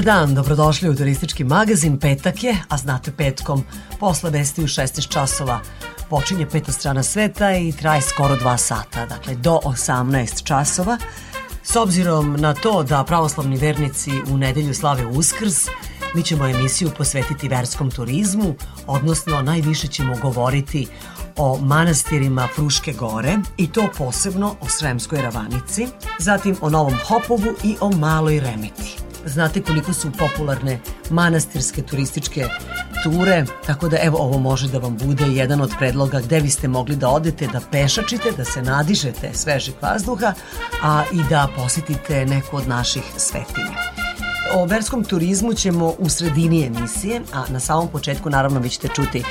Dobar dan, dobrodošli u turistički magazin. Petak je, a znate petkom, posle vesti u 16 časova počinje peta strana sveta i traje skoro 2 sata, dakle do 18 časova. S obzirom na to da pravoslavni vernici u nedelju slave Uskrs, mi ćemo emisiju posvetiti verskom turizmu, odnosno najviše ćemo govoriti o manastirima Fruške gore i to posebno o Sremskoj ravanici, zatim o Novom Hopovu i o Maloj Remeti. Znate koliko su popularne manastirske turističke ture, tako da evo ovo može da vam bude jedan od predloga gde biste mogli da odete, da pešačite, da se nadižete svežeg vazduha, a i da posetite neku od naših svetinja. O verskom turizmu ćemo u sredini emisije, a na samom početku naravno vi ćete čuti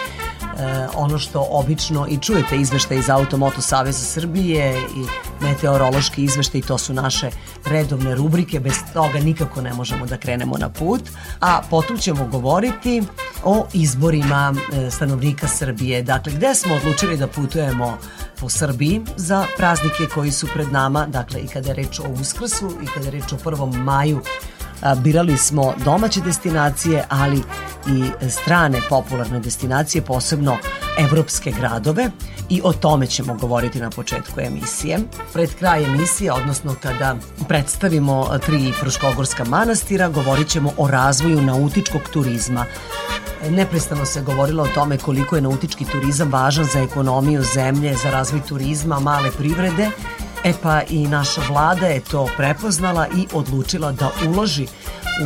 ono što obično i čujete izveštaj iz Automoto Saveza Srbije i meteorološki izveštaj, to su naše redovne rubrike, bez toga nikako ne možemo da krenemo na put, a potom ćemo govoriti o izborima e, stanovnika Srbije. Dakle, gde smo odlučili da putujemo po Srbiji za praznike koji su pred nama, dakle i kada je reč o Uskrsu i kada je reč o 1. maju birali smo domaće destinacije, ali i strane popularne destinacije, posebno evropske gradove i o tome ćemo govoriti na početku emisije. Pred kraj emisije, odnosno kada predstavimo tri Fruškogorska manastira, govorit ćemo o razvoju nautičkog turizma. Neprestano se govorilo o tome koliko je nautički turizam važan za ekonomiju zemlje, za razvoj turizma, male privrede E pa i naša vlada je to prepoznala i odlučila da uloži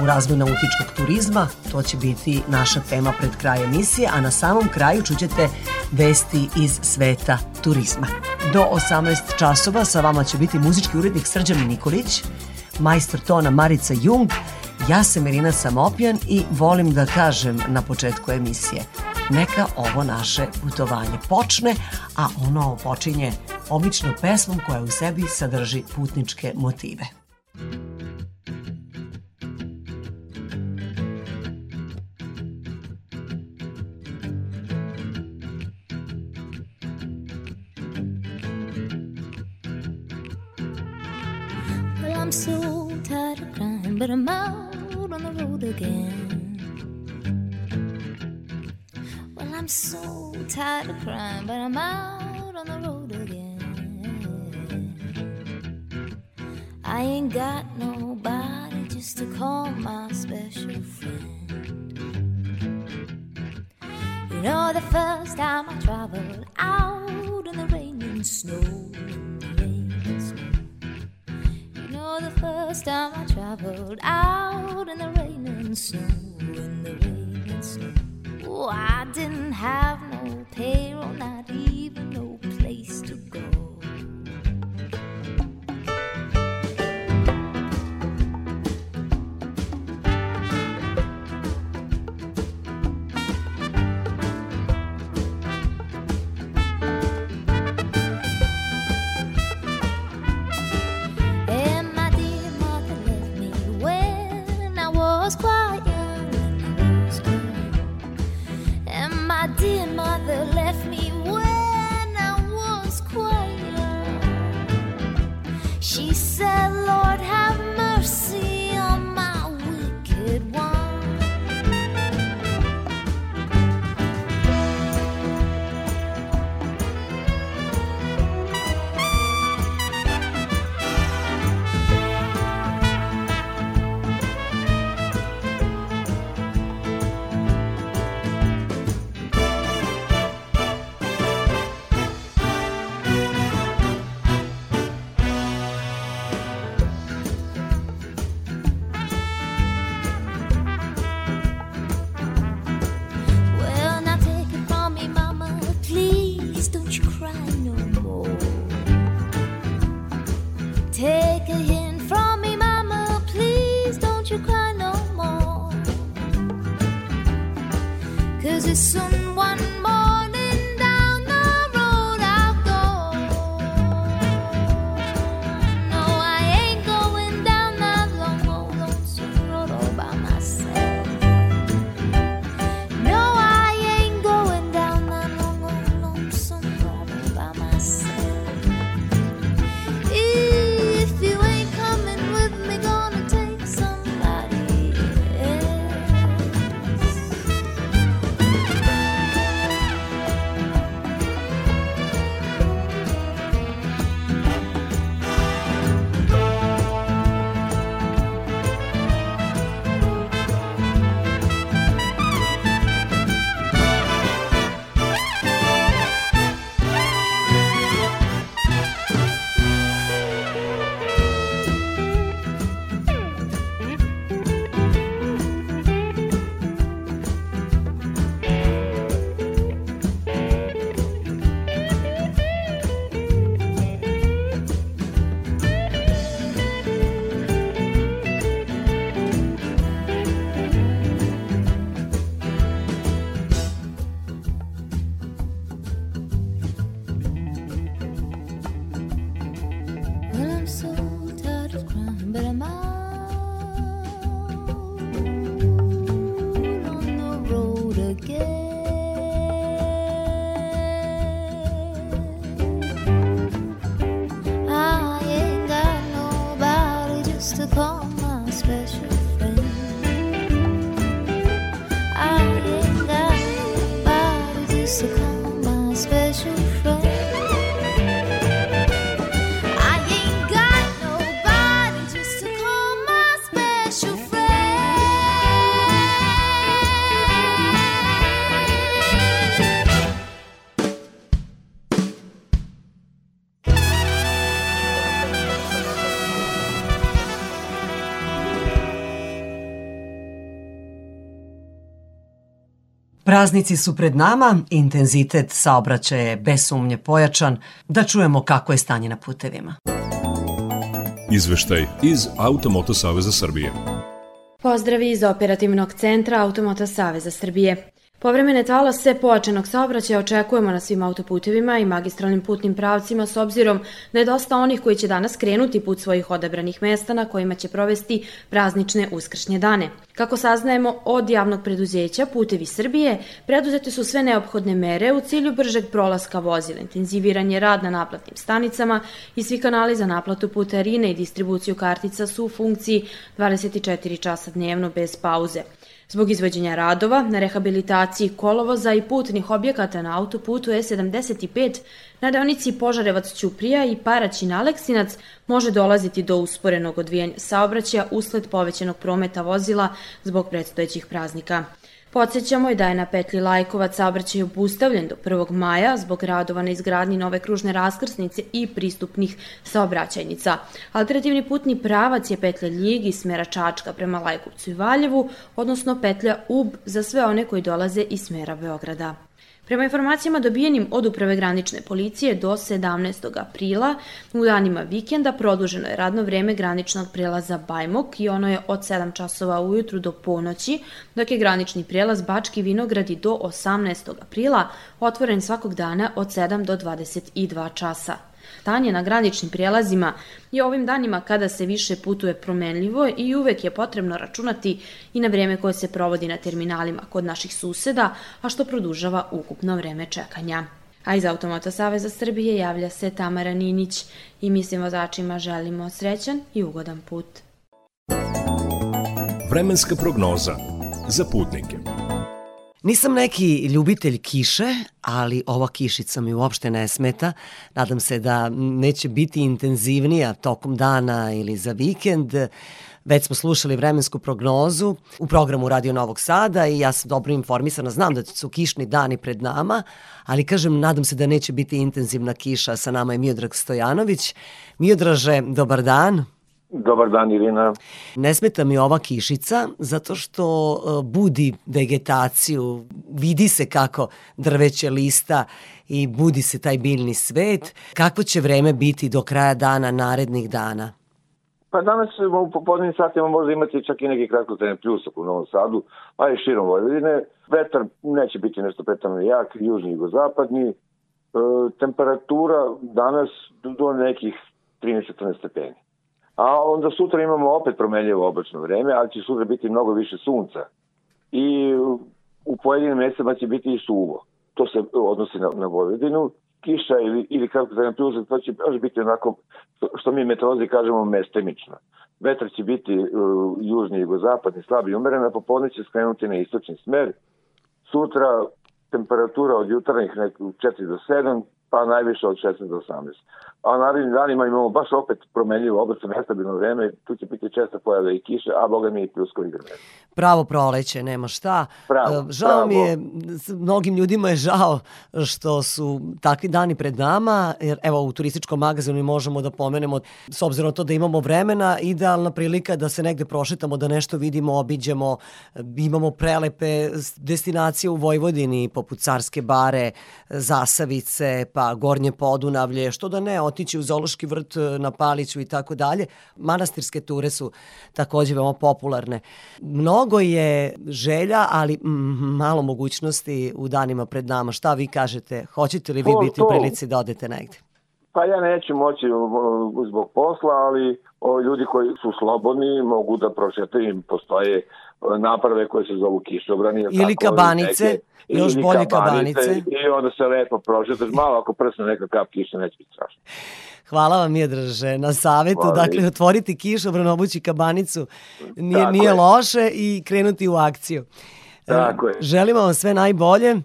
u razvoj nautičkog turizma. To će biti naša tema pred kraj emisije, a na samom kraju čućete vesti iz sveta turizma. Do 18 časova sa vama će biti muzički urednik Srđan Nikolić, majstor tona Marica Jung, ja sam Irina Samopjan i volim da kažem na početku emisije neka ovo naše putovanje počne, a ono počinje obično pesmom koja u sebi sadrži putničke motive. Well, I'm so tired of crying, but I'm out I'm so tired of crying, but I'm out on the road again. I ain't got nobody just to call my special friend. You know, the first time I traveled out in the rain and snow, the first time I traveled out in the rain and snow, in the rain and snow. Oh, I didn't have no payroll, not even no place to go. Praznici su pred nama, intenzitet saobraćaja je bez sumnje pojačan, da čujemo kako je stanje na putevima. Izveštaj iz Automoto Saveza Srbije. Pozdravi iz operativnog centra Automota Saveza Srbije. Povremene talase pojačanog saobraćaja očekujemo na svim autoputevima i magistralnim putnim pravcima s obzirom da je dosta onih koji će danas krenuti put svojih odabranih mesta na kojima će provesti praznične uskršnje dane. Kako saznajemo od javnog preduzeća Putevi Srbije, preduzete su sve neophodne mere u cilju bržeg prolaska vozila, intenziviran je rad na naplatnim stanicama i svi kanali za naplatu putarine i distribuciju kartica su u funkciji 24 časa dnevno bez pauze. Zbog izvođenja radova na rehabilitaciji kolovoza i putnih objekata na autoputu E75 na deonici Požarevac-Ćuprija i Paraćin-Aleksinac može dolaziti do usporenog odvijanja saobraćaja usled povećanog prometa vozila zbog predstojećih praznika. Podsjećamo i da je na petlji Lajkovac saobraćaj obustavljen do 1. maja zbog radova na izgradnji nove kružne raskrsnice i pristupnih saobraćajnica. Alternativni putni pravac je petlja Ljig iz smera Čačka prema Lajkovcu i Valjevu, odnosno petlja Ub za sve one koji dolaze iz smera Beograda. Prema informacijama dobijenim od Uprave granične policije do 17. aprila u danima vikenda produženo je radno vreme graničnog prelaza Bajmok i ono je od 7 časova ujutru do ponoći, dok je granični prelaz Bački Vinogradi do 18. aprila otvoren svakog dana od 7 do 22 časa. Stanje na graničnim prijelazima je ovim danima kada se više putuje promenljivo i uvek je potrebno računati i na vreme koje se provodi na terminalima kod naših suseda, a što produžava ukupno vreme čekanja. A iz Automata Saveza Srbije javlja se Tamara Ninić i mi svim vozačima želimo srećan i ugodan put. Vremenska prognoza za putnike. Nisam neki ljubitelj kiše, ali ova kišica mi uopšte ne smeta. Nadam se da neće biti intenzivnija tokom dana ili za vikend. Već smo slušali vremensku prognozu u programu Radio Novog Sada i ja sam dobro informisana, znam da su kišni dani pred nama, ali kažem, nadam se da neće biti intenzivna kiša. Sa nama je Miodrag Stojanović. Miodraže, dobar dan. Dobar dan, Irina. Ne smeta mi ova kišica zato što e, budi vegetaciju, vidi se kako drveće lista i budi se taj biljni svet. Kako će vreme biti do kraja dana, narednih dana? Pa danas u popodnim satima možda imati čak i neki kratkotrajni pljusak u Novom Sadu, pa i širom Vojvodine. Vetar neće biti nešto pretano jak, južni i jugozapadni. E, temperatura danas do nekih 13-14 stepeni. A onda sutra imamo opet promenljivo oblačno vreme, ali će sutra biti mnogo više sunca. I u pojedinim mestima će biti i suvo. To se odnosi na, na Vojvodinu. Kiša ili, ili kako da nam to će još biti onako, što mi meteorolozi kažemo, mestemično. Vetar će biti uh, južni jugozapadni, slabi i umeren, a popodne će skrenuti na istočni smer. Sutra temperatura od jutarnjih 4 do 7, pa najviše od 16 do 18. A narednim danima imamo baš opet promenljivo oblačno nestabilno vreme, tu će biti česta pojava i kiše, a boga mi i pljuskovi. Pravo proleće, nema šta. Pravo, E, žao pravo. mi je, mnogim ljudima je žao što su takvi dani pred nama, jer evo u turističkom magazinu možemo da pomenemo, s obzirom na to da imamo vremena, idealna prilika da se negde prošetamo, da nešto vidimo, obiđemo, imamo prelepe destinacije u Vojvodini, poput Carske bare, Zasavice, pa Gornje Podunavlje, što da ne, otići u Zološki vrt e, na Paliću i tako dalje. Manastirske ture su takođe veoma popularne. Mnogo je želja, ali malo mogućnosti u danima pred nama. Šta vi kažete? Hoćete li vi To- biti u prilici da odete negde? Pa ja neću moći zbog posla, ali o, ljudi koji su slobodni mogu da prošetaju, im postoje naprave koje se zovu kišobrani. Ili tako, kabanice, neke- još bolje kabanice. I onda se lepo prošetaš, malo ako prsne neka kap kiše, neće biti strašno. Hvala vam Miodraže na savetu. Hvala. Dakle, otvoriti kišobran, obući kabanicu nije, Tako nije je. loše i krenuti u akciju. E, Tako je. Želimo vam sve najbolje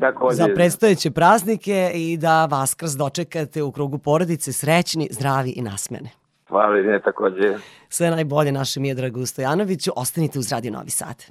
Takođe. za predstojeće praznike i da Vaskrs dočekate u krugu porodice srećni, zdravi i nasmene. Hvala, ne takođe. Sve najbolje našem Miodragu Stojanoviću. Ostanite uz Radio Novi Sad.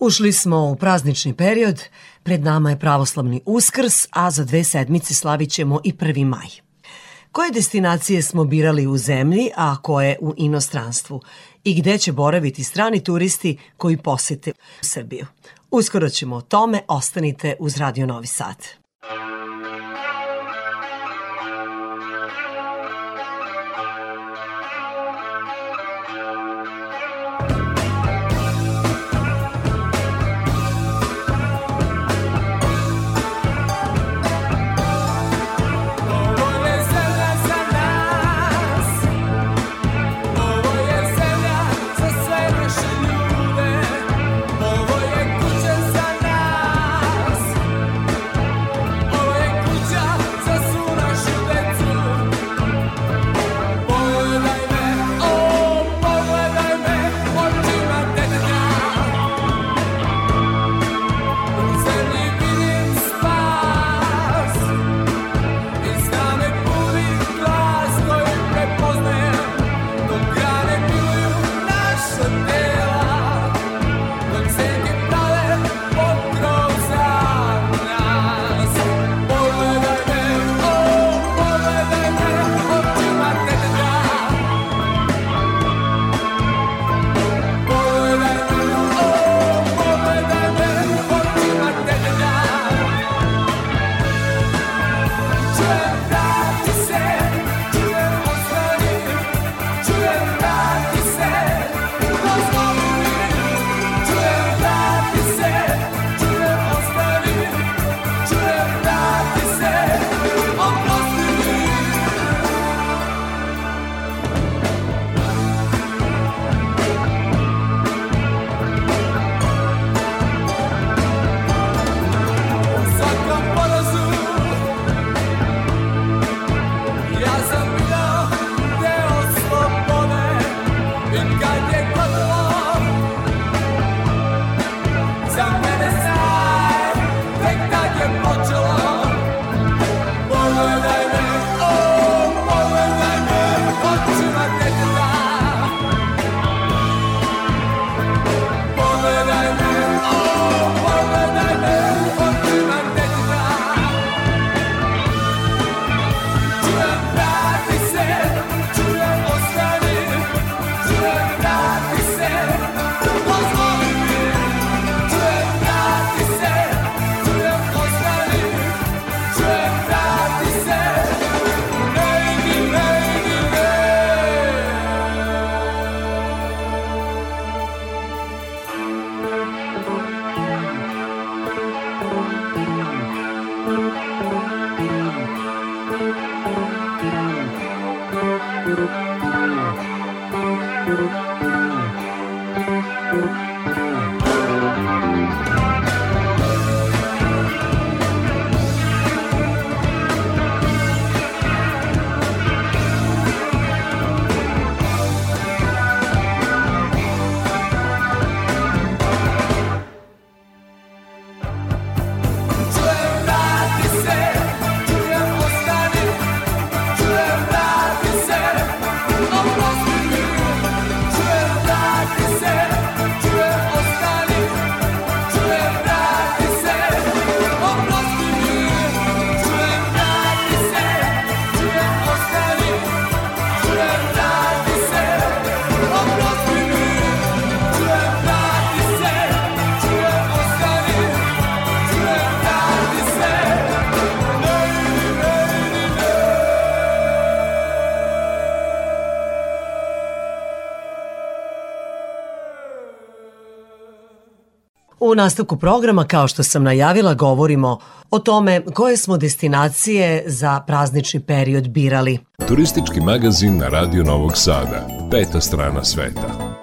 Ušli smo u praznični period, pred nama je pravoslavni uskrs, a za dve sedmice slavit ćemo i 1. maj. Koje destinacije smo birali u zemlji, a koje u inostranstvu? I gde će boraviti strani turisti koji posete Srbiju? Uskoro ćemo o tome, ostanite uz Radio Novi Sad. Nastavku programa, kao što sam najavila, govorimo o tome koje smo destinacije za praznični period birali. Turistički magazin na Radio Novog Sada. Peta strana sveta.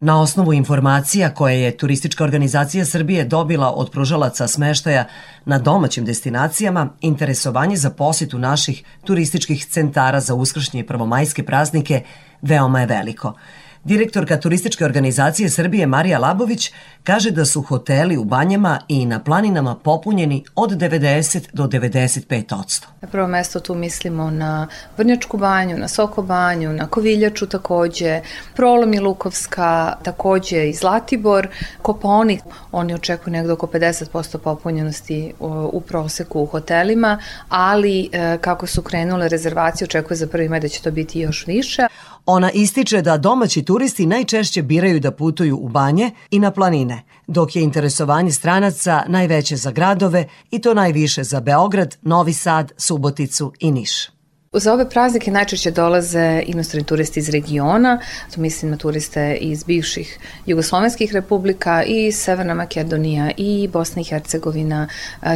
Na osnovu informacija koje je Turistička organizacija Srbije dobila od pružalaca smeštaja na domaćim destinacijama, interesovanje za posjetu naših turističkih centara za uskršnje i prvomajske praznike veoma je veliko. Direktorka turističke organizacije Srbije Marija Labović kaže da su hoteli u banjama i na planinama popunjeni od 90 do 95 odsto. Na prvo mesto tu mislimo na Vrnjačku banju, na Soko banju, na Koviljaču takođe, Prolom i Lukovska, takođe i Zlatibor, Koponik, oni očekuju nekdo oko 50% popunjenosti u proseku u hotelima, ali e, kako su krenule rezervacije, očekuje za prvi maj da će to biti još više. Ona ističe da domaći turisti najčešće biraju da putuju u banje i na planine, dok je interesovanje stranaca najveće za gradove i to najviše za Beograd, Novi Sad, Suboticu i Niš. Za ove praznike najčešće dolaze inostrani turisti iz regiona, to mislim na turiste iz bivših jugoslovenskih republika i Severna Makedonija i Bosna i Hercegovina,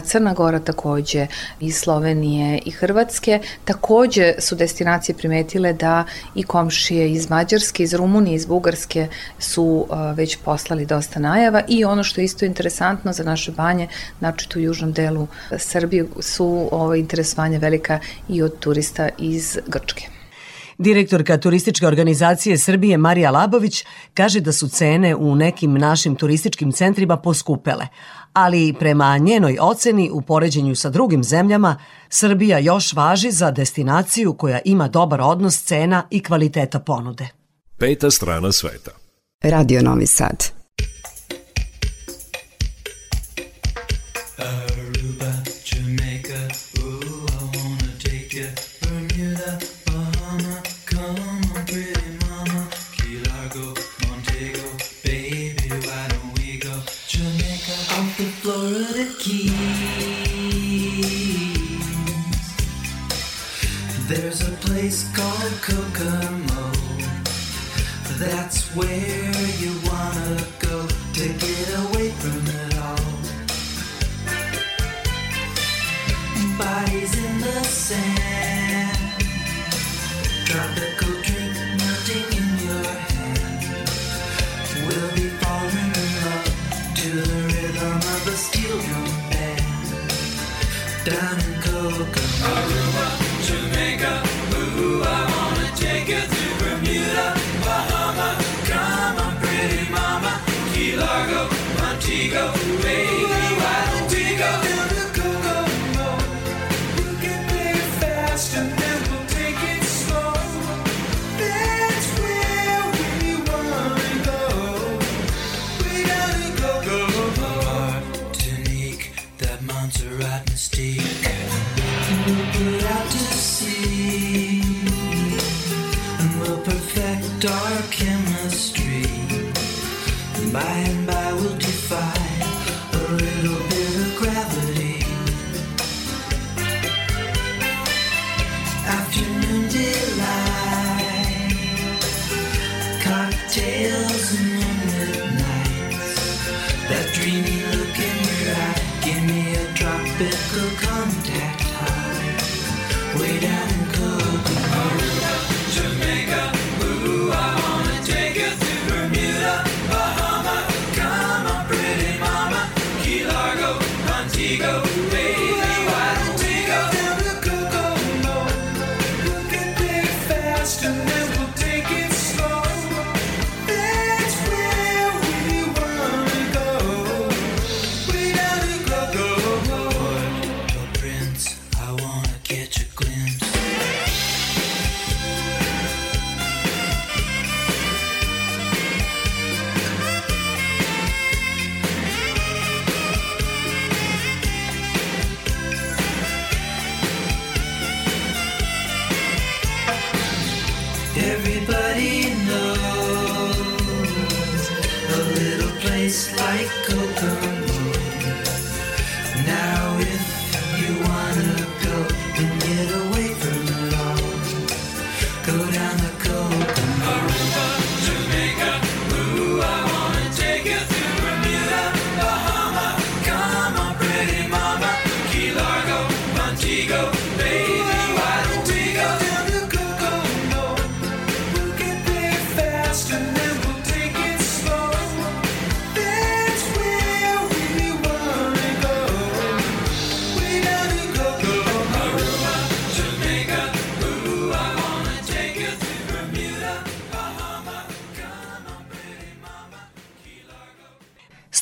Crna Gora takođe, i Slovenije i Hrvatske. Takođe su destinacije primetile da i komšije iz Mađarske, iz Rumunije, iz Bugarske su već poslali dosta najava i ono što je isto interesantno za naše banje, znači u južnom delu Srbije su ovo interesovanje velika i od turista iz Grčke. Direktorka turističke organizacije Srbije Marija Labović kaže da su cene u nekim našim turističkim centrima poskupele, ali prema njenoj oceni u poređenju sa drugim zemljama, Srbija još važi za destinaciju koja ima dobar odnos cena i kvaliteta ponude. Peta strana sveta. Radio Novi Sad.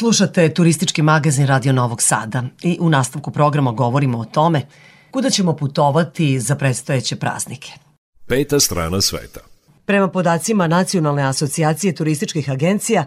Slušate turistički magazin Radio Novog Sada i u nastavku programa govorimo o tome kuda ćemo putovati za predstojeće praznike. Peta strana sveta. Prema podacima Nacionalne asocijacije turističkih agencija,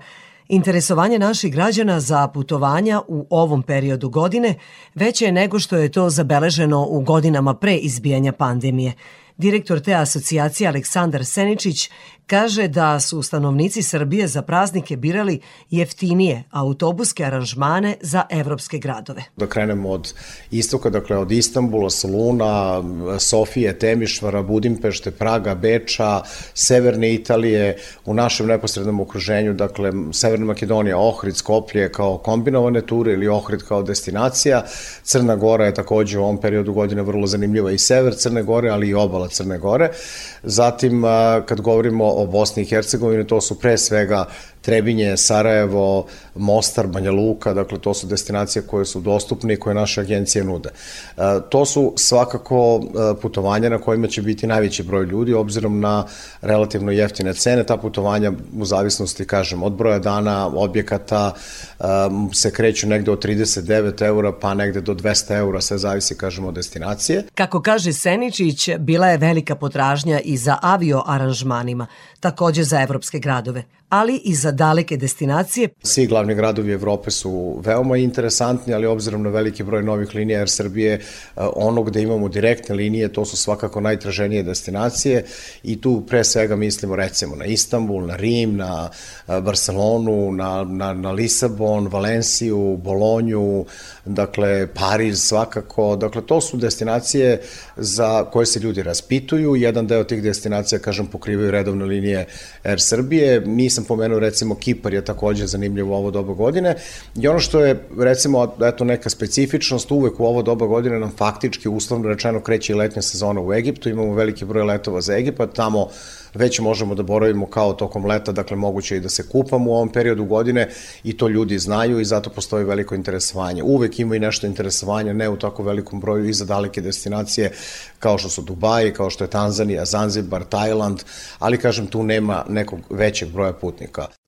interesovanje naših građana za putovanja u ovom periodu godine veće je nego što je to zabeleženo u godinama pre izbijanja pandemije – Direktor te asocijacije Aleksandar Seničić kaže da su stanovnici Srbije za praznike birali jeftinije autobuske aranžmane za evropske gradove. Da krenemo od istoka, dakle od Istanbula, Soluna, Sofije, Temišvara, Budimpešte, Praga, Beča, Severne Italije, u našem neposrednom okruženju, dakle Severna Makedonija, Ohrid, Skoplje kao kombinovane ture ili Ohrid kao destinacija. Crna Gora je takođe u ovom periodu godine vrlo zanimljiva i sever Crne Gore, ali i obala Crne Gore. Zatim, kad govorimo o Bosni i Hercegovini, to su pre svega Trebinje, Sarajevo, Mostar, Banja Luka, dakle to su destinacije koje su dostupne i koje naše agencije nude. E, to su svakako e, putovanja na kojima će biti najveći broj ljudi, obzirom na relativno jeftine cene. Ta putovanja u zavisnosti, kažem, od broja dana, objekata, e, se kreću negde od 39 eura pa negde do 200 eura, sve zavisi, kažemo, od destinacije. Kako kaže Seničić, bila je velika potražnja i za avio aranžmanima, takođe za evropske gradove ali i za daleke destinacije. Svi glavni gradovi Evrope su veoma interesantni, ali obzirom na veliki broj novih linija Air Srbije, eh, ono gde imamo direktne linije, to su svakako najtraženije destinacije i tu pre svega mislimo recimo na Istanbul, na Rim, na eh, Barcelonu, na, na, na Lisabon, Valenciju, Bolonju, dakle Pariz svakako, dakle to su destinacije za koje se ljudi raspituju, jedan deo tih destinacija, kažem, pokrivaju redovne linije Air Srbije, nisam pomenuo recimo Kipar je takođe zanimljiv u ovo doba godine. I ono što je recimo eto neka specifičnost uvek u ovo doba godine nam faktički uslovno rečeno kreće i letnja sezona u Egiptu, imamo veliki broj letova za Egipat, tamo već možemo da boravimo kao tokom leta, dakle moguće i da se kupamo u ovom periodu godine i to ljudi znaju i zato postoji veliko interesovanje. Uvek ima i nešto interesovanja, ne u tako velikom broju i za daleke destinacije kao što su Dubai, kao što je Tanzanija, Zanzibar, Tajland, ali kažem tu nema nekog većeg broja putnika.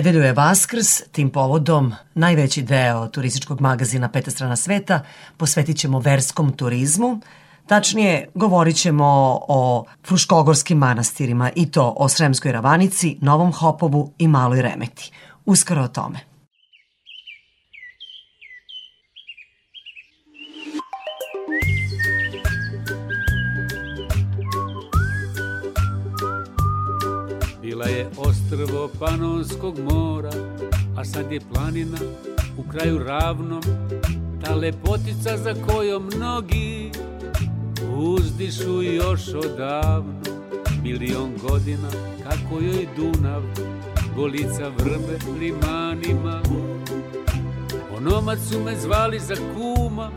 Nedelju je Vaskrs, tim povodom najveći deo turističkog magazina Peta strana sveta posvetit ćemo verskom turizmu, Tačnije, govorit ćemo o Fruškogorskim manastirima i to o Sremskoj Ravanici, Novom Hopovu i Maloj Remeti. Uskoro o tome. Bila je ostrvo Panonskog mora, a sad je planina u kraju ravnom, ta lepotica za kojom mnogi uzdišu još odavno. Milion godina kako joj Dunav golica vrbe limanima. Onomad su me zvali za kuma,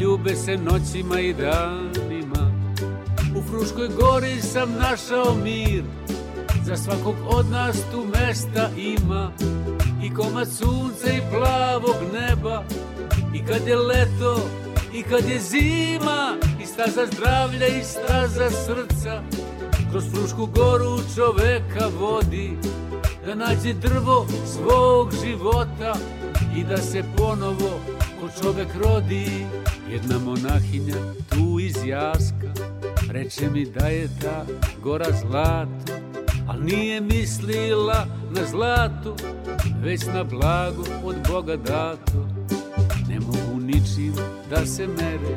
ljube se noćima i danima. U Fruškoj gori sam našao mir, Za svakog od nas tu mesta ima. I komad sunca i plavog neba. I kad je leto i kad je zima. I staza zdravlja i staza srca. Kroz Frušku goru čoveka vodi. Da nađe drvo svog života. I da se ponovo ko čovek rodi. Jedna monahinja tu iz Jaska. Reče mi da je ta gora zlato a nije mislila na zlato, već na blago od Boga dato. Ne mogu ničim da se mere,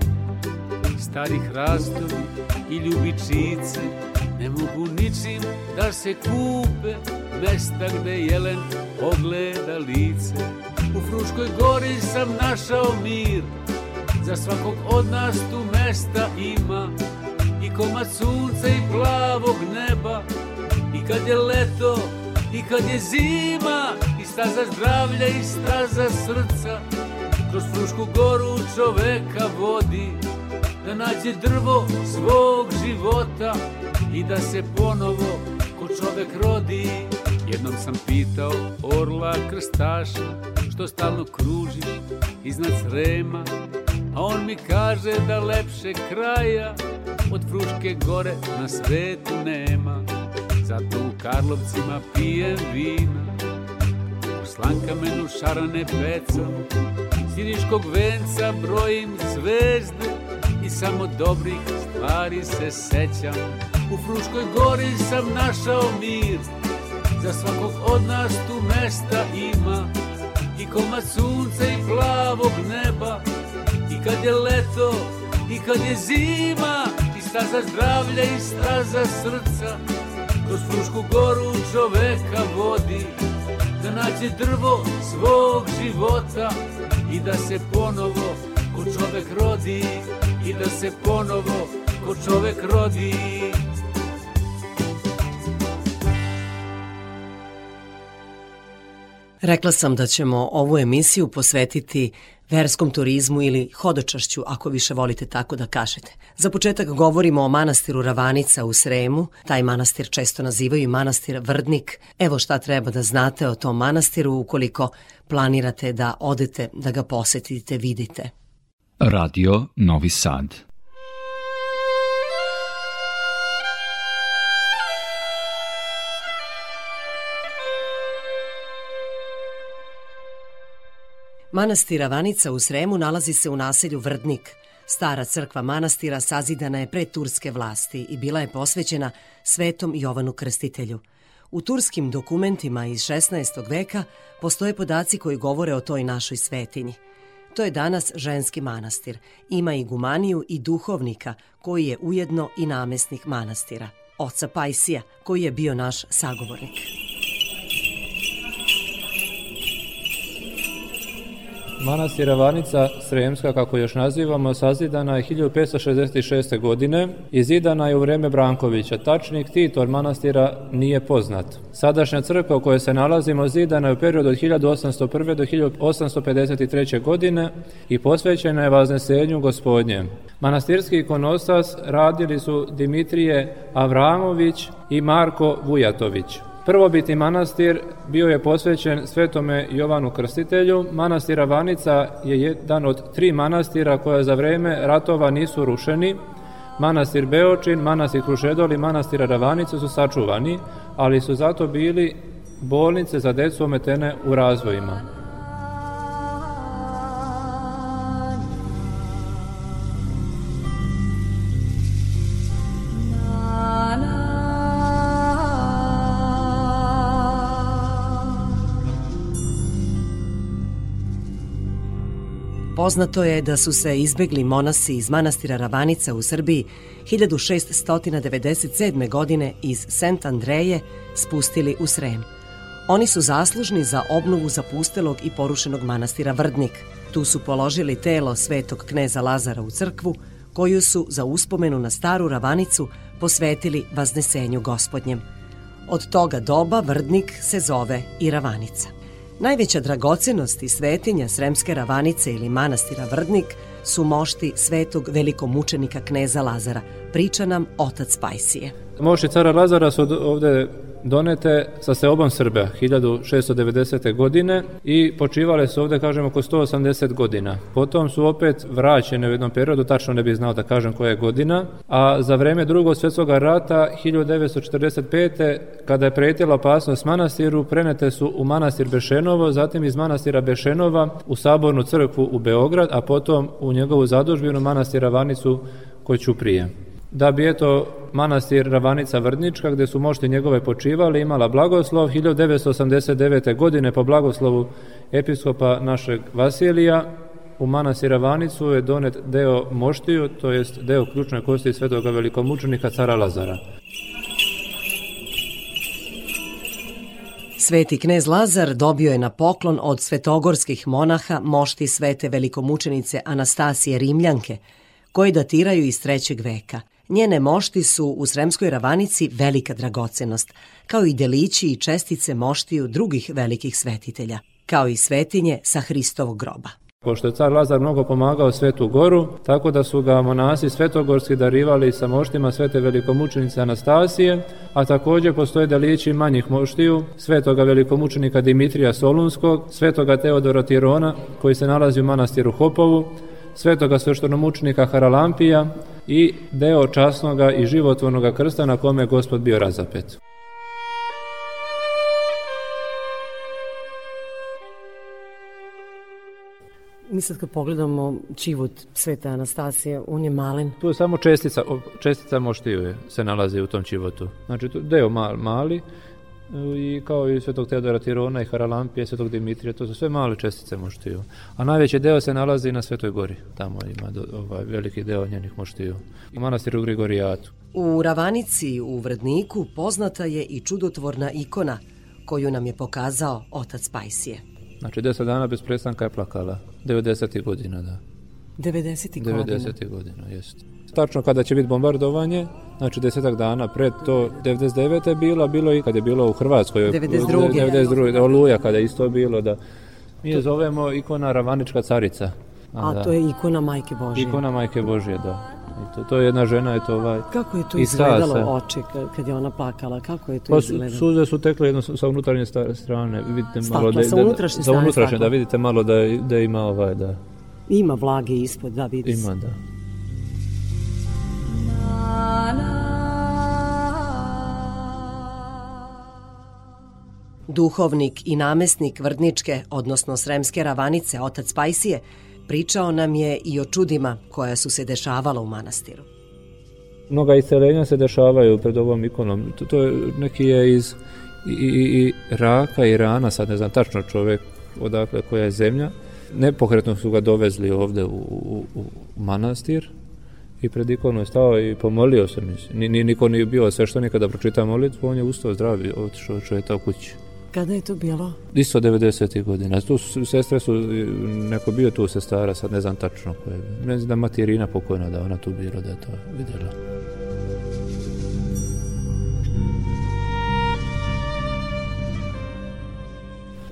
stari hrastovi i ljubičice, ne mogu ničim da se kupe, mesta gde jelen ogleda lice. U Fruškoj gori sam našao mir, za svakog od nas tu mesta ima, i komad sunca i plavog neba, kad je leto, i kad je zima, i staza zdravlja, i staza srca, kroz Frušku goru čoveka vodi, da nađe drvo svog života i da se ponovo ko čovek rodi. Jednom sam pitao orla krstaša, što stalno kruži iznad Srema, a on mi kaže da lepše kraja od Fruške gore na svetu nema. Zato u Karlovcima pijem vina U slankamenu šarane pecam. Siriškog venca brojim zvezde I samo dobrih stvari se sećam. U Fruškoj gori sam našao mir. Za svakog od nas tu mesta ima. I koma sunca i plavog neba. I kad je leto i kad je zima. I staza zdravlja i staza srca kroz Frušku goru čoveka vodi Da nađe drvo svog života I da se ponovo ko čovek rodi I da se ponovo ko čovek rodi. Rekla sam da ćemo ovu emisiju posvetiti verskom turizmu ili hodočašću, ako više volite tako da kažete. Za početak govorimo o manastiru Ravanica u Sremu. Taj manastir često nazivaju manastir Vrdnik. Evo šta treba da znate o tom manastiru ukoliko planirate da odete, da ga posetite, vidite. Radio Novi Sad Manastir Avanica u Sremu nalazi se u naselju Vrdnik. Stara crkva manastira sazidana je pre turske vlasti i bila je posvećena svetom Jovanu Krstitelju. U turskim dokumentima iz 16. veka postoje podaci koji govore o toj našoj svetinji. To je danas ženski manastir. Ima i gumaniju i duhovnika, koji je ujedno i namestnik manastira. Oca Pajsija, koji je bio naš sagovornik. Manastir Ravanica Sremska, kako još nazivamo, sazidana je 1566. godine i zidana je u vreme Brankovića. Tačni titor manastira nije poznat. Sadašnja crkva u kojoj se nalazimo zidana je u periodu od 1801. do 1853. godine i posvećena je vaznesenju gospodnje. Manastirski ikonostas radili su Dimitrije Avramović i Marko Vujatović. Prvobitni manastir bio je posvećen svetome Jovanu Krstitelju. Manastir Ravanica je jedan od tri manastira koja za vreme ratova nisu rušeni. Manastir Beočin, manastir Krušedol i manastir Ravanica su sačuvani, ali su zato bili bolnice za decu ometene u razvojima. Poznato je da su se izbegli monasi iz manastira Ravanica u Srbiji 1697. godine iz Sent Andreje spustili u Srem. Oni su zaslužni za obnovu zapustelog i porušenog manastira Vrdnik. Tu su položili telo svetog kneza Lazara u crkvu, koju su za uspomenu na staru Ravanicu posvetili vaznesenju gospodnjem. Od toga doba Vrdnik se zove i Ravanica. Najveća dragocenost i svetinja Sremske ravanice ili manastira Vrdnik su mošti svetog velikomučenika kneza Lazara. Priča nam otac Pajsije. Moši cara Lazara su ovde donete sa seobom Srba 1690. godine i počivale su ovde, kažemo, oko 180 godina. Potom su opet vraćene u jednom periodu, tačno ne bih znao da kažem koja je godina, a za vreme drugog svjetskog rata 1945. kada je prijetila opasnost manastiru, prenete su u manastir Bešenovo, zatim iz manastira Bešenova u sabornu crkvu u Beograd, a potom u njegovu zadužbinu manastira Vanicu Koćuprije da bi eto manastir Ravanica Vrdnička gde su mošti njegove počivali imala blagoslov 1989. godine po blagoslovu episkopa našeg Vasilija u manastir Ravanicu je donet deo moštiju, to jest deo ključne kosti svetoga velikomučenika cara Lazara. Sveti knez Lazar dobio je na poklon od svetogorskih monaha mošti svete velikomučenice Anastasije Rimljanke, koji datiraju iz trećeg veka. Njene mošti su u Sremskoj ravanici velika dragocenost, kao i delići i čestice moštiju drugih velikih svetitelja, kao i svetinje sa Hristovog groba. Pošto je car Lazar mnogo pomagao Svetu Goru, tako da su ga monasi svetogorski darivali sa moštima svete velikomučenice Anastasije, a takođe postoje delići manjih moštiju, svetoga velikomučenika Dimitrija Solunskog, svetoga Teodora Tirona, koji se nalazi u manastiru Hopovu, svetoga sveštenomučenika Haralampija i deo časnoga i životvornoga krsta na kome je gospod bio razapet. Mi sad kad pogledamo čivut Svete Anastasije, on je malen. Tu je samo čestica, čestica moštiju se nalazi u tom čivotu. Znači, tu deo mal, mali, i kao i Svetog Teodora Tirona i Haralampije, Svetog Dimitrija, to su sve male čestice moštiju. A najveći deo se nalazi na Svetoj gori, tamo ima do, ovaj, veliki deo njenih moštiju. U manastiru Grigorijatu. U Ravanici u Vrdniku poznata je i čudotvorna ikona koju nam je pokazao otac Pajsije. Znači 10 dana bez prestanka je plakala, 90. godina, da. 90. godina? 90. godina, jeste tačno kada će biti bombardovanje, znači desetak dana pred to 99. je bilo, bilo i kad je bilo u Hrvatskoj. 92. 92. Oluja kada je isto bilo da mi je zovemo ikona Ravanička carica. A, A da. to je ikona Majke Božje. Ikona Majke Božje, da. I to, to je jedna žena, je to ovaj... Kako je to izgledalo se. oči kad je ona plakala? Kako je to pa, izgledalo? Suze su tekle jedno sa unutrašnje strane. Vidite stakla, malo da, sa unutrašnje da, strane Sa unutrašnje, da vidite malo da, da ima ovaj, da... Ima vlage ispod, da vidi Ima, da. Duhovnik i namesnik Vrdničke, odnosno Sremske ravanice, otac Pajsije, pričao nam je i o čudima koja su se dešavala u manastiru. Mnoga iscelenja se dešavaju pred ovom ikonom. To, to je, neki je iz i, i, i Raka, Irana, sad ne znam tačno čovek odakle koja je zemlja. Nepokretno su ga dovezli ovde u, u, u manastir i pred ikonu je stao i pomolio se, mislim. Ni, niko nije bio sve što nikada pročita molitvu, on je ustao zdravi, otišao čovjeta u kući. Kada je to bilo? Isto 90. godina. Tu su, sestre su, neko bio tu sestara, sad ne znam tačno koje. Ne znam da mati Irina pokojna da ona tu bila da je to vidjela.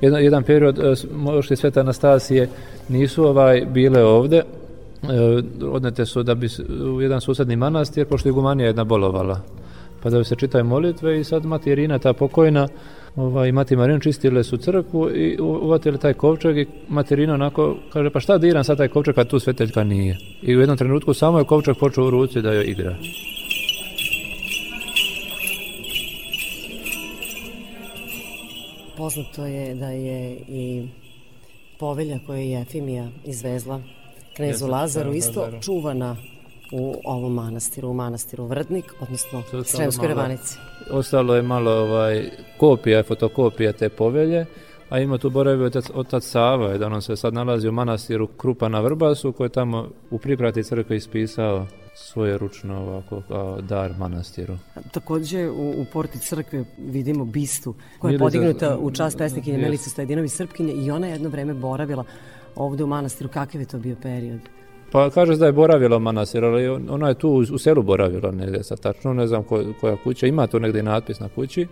Jedan, jedan period, e, možda Sveta Anastasije nisu ovaj bile ovde, e, odnete su da bi u jedan susedni manastir, pošto je Gumanija jedna bolovala. Pa da se čitaju molitve i sad mati Irina, ta pokojna, ovaj, mati Marina čistile su crkvu i uvatili taj kovčeg i materina onako kaže pa šta diram sad taj kovčeg kad tu sveteljka nije. I u jednom trenutku samo je kovčeg počeo u ruci da joj igra. Poznato je da je i povelja koju je Jefimija izvezla knezu Jeste, Lazaru da, isto Lazaru. čuvana u ovom manastiru, u manastiru Vrdnik, odnosno samo Sremskoj Ravanici. Ostalo je malo ovaj, kopija, fotokopija te povelje, a ima tu boravio otac, otac Sava, jedan on se sad nalazi u manastiru Krupa na Vrbasu, koji je tamo u priprati crkve ispisao svoje ručno ovako kao dar manastiru. Takođe u, u porti crkve vidimo bistu koja je podignuta u čast pesnikinje Jest. Milice Stojedinović Srpkinje i ona je jedno vreme boravila ovde u manastiru. Kakav je to bio period? Pa kaže da je boravila u manastiru, ali on- ona je tu u, u selu boravila negdje sad tačno, ne znam ko, koja kuća, ima tu negdje natpis na kući.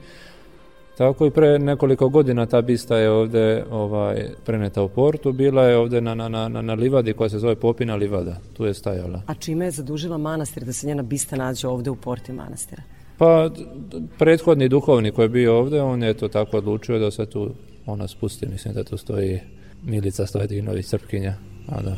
Tako i pre nekoliko godina ta bista je ovdje ovaj, preneta u portu, bila je ovdje na, na, na, na livadi koja se zove Popina livada, tu je stajala. A čime je zadužila manastir da se njena bista nađe ovde u porti manastira? Pa prethodni duhovnik koji je bio ovdje, on je to tako odlučio da se tu ona spusti, mislim da tu stoji Milica Stojedinović Srpkinja. A da.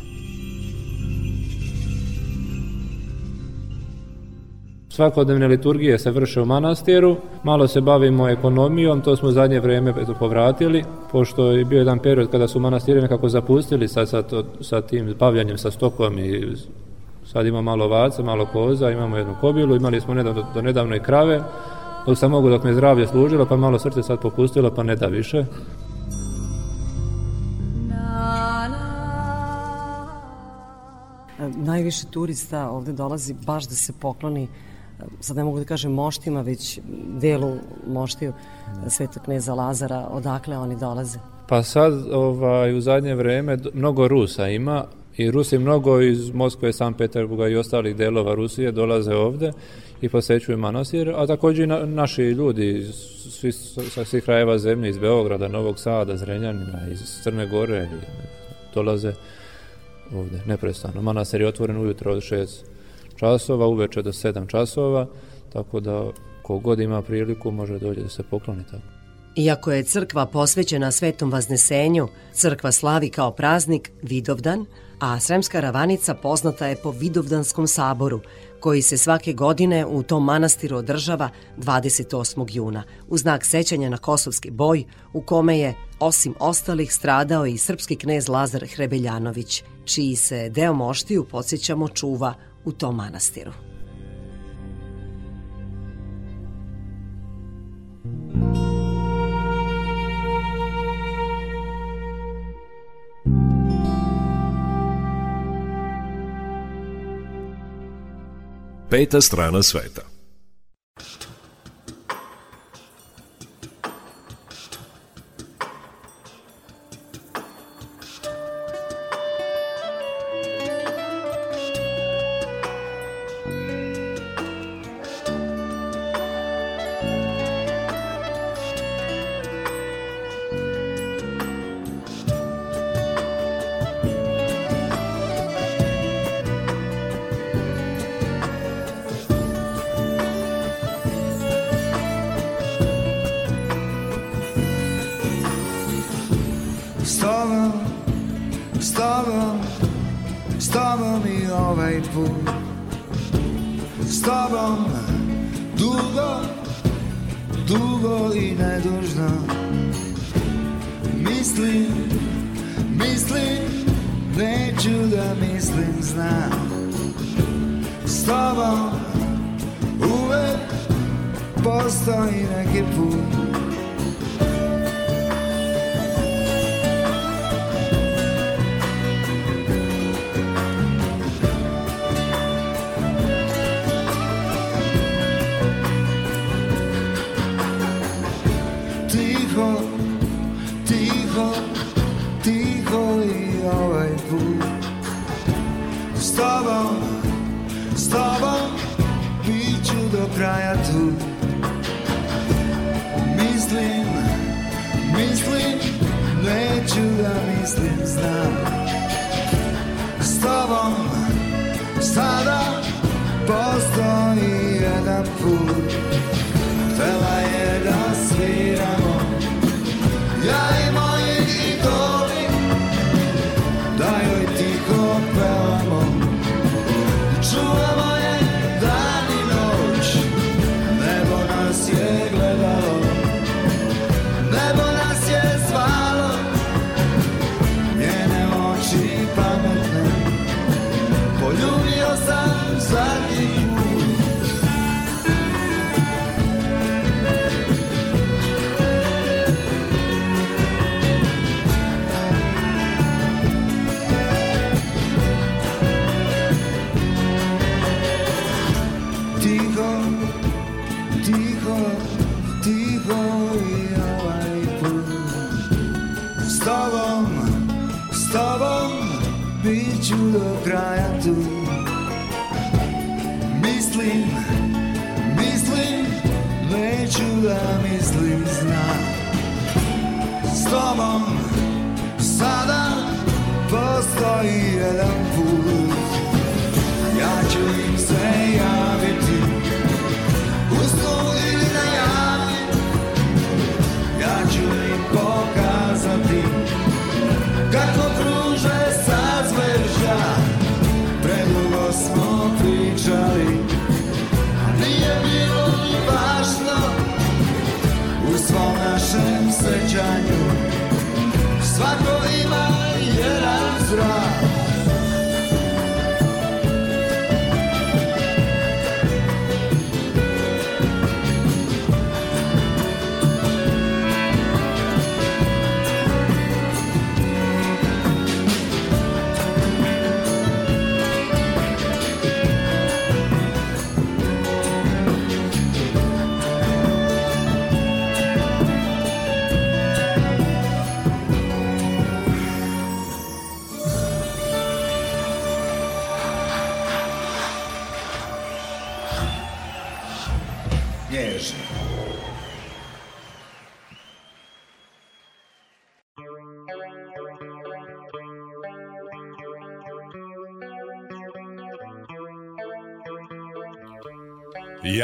Svakodnevne liturgije se vrše u manastiru, malo se bavimo ekonomijom, to smo zadnje vrijeme eto, povratili, pošto je bio jedan period kada su manastiri nekako zapustili sa, sa, to, sa tim bavljanjem sa stokom i sad ima malo ovaca, malo koza, imamo jednu kobilu, imali smo nedavno, do nedavno i krave, dok sam mogu dok me zdravlje služilo, pa malo srce sad popustilo, pa ne da više. Najviše turista ovde dolazi baš da se pokloni sad ne mogu da kažem moštima, već delu moštiju e, Svetog kneza Lazara, odakle oni dolaze. Pa sad ovaj, u zadnje vrijeme d- mnogo Rusa ima i Rusi mnogo iz Moskve, San Peterburga i ostalih delova Rusije dolaze ovde i posećuju manastir, a također i na, naši ljudi svi, sa svih krajeva zemlje, iz Beograda, Novog Sada, Zrenjanina, iz Crne Gore, dolaze ovde neprestano. Manastir je otvoren ujutro od 6 časova, uveče do 7 časova, tako da kogod ima priliku može doći da se pokloni tako. Iako je crkva posvećena Svetom Vaznesenju, crkva slavi kao praznik Vidovdan, a Sremska Ravanica poznata je po Vidovdanskom saboru, koji se svake godine u tom manastiru održava 28. juna, u znak sećanja na kosovski boj, u kome je, osim ostalih, stradao i srpski knez Lazar Hrebeljanović, čiji se deo moštiju, podsjećamo, čuva u tom manastiru. Peta strana sveta.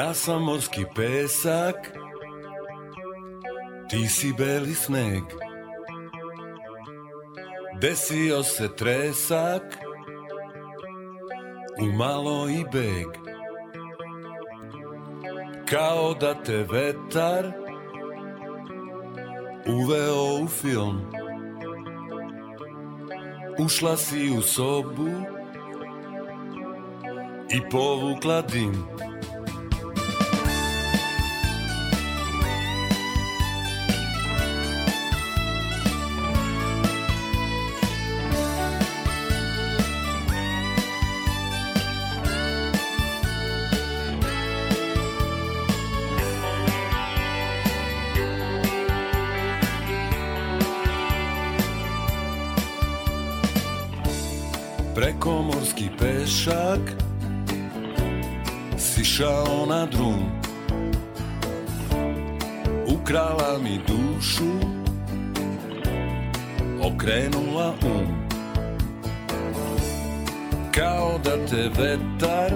Ja sam morski pesak, ti si beli sneg. Desio se tresak, umalo i beg. Kao da te vetar uveo u film. Ušla si u sobu i povukla dim. Drum. Ukrala mi dušu Okrenula um. Kao da te vetar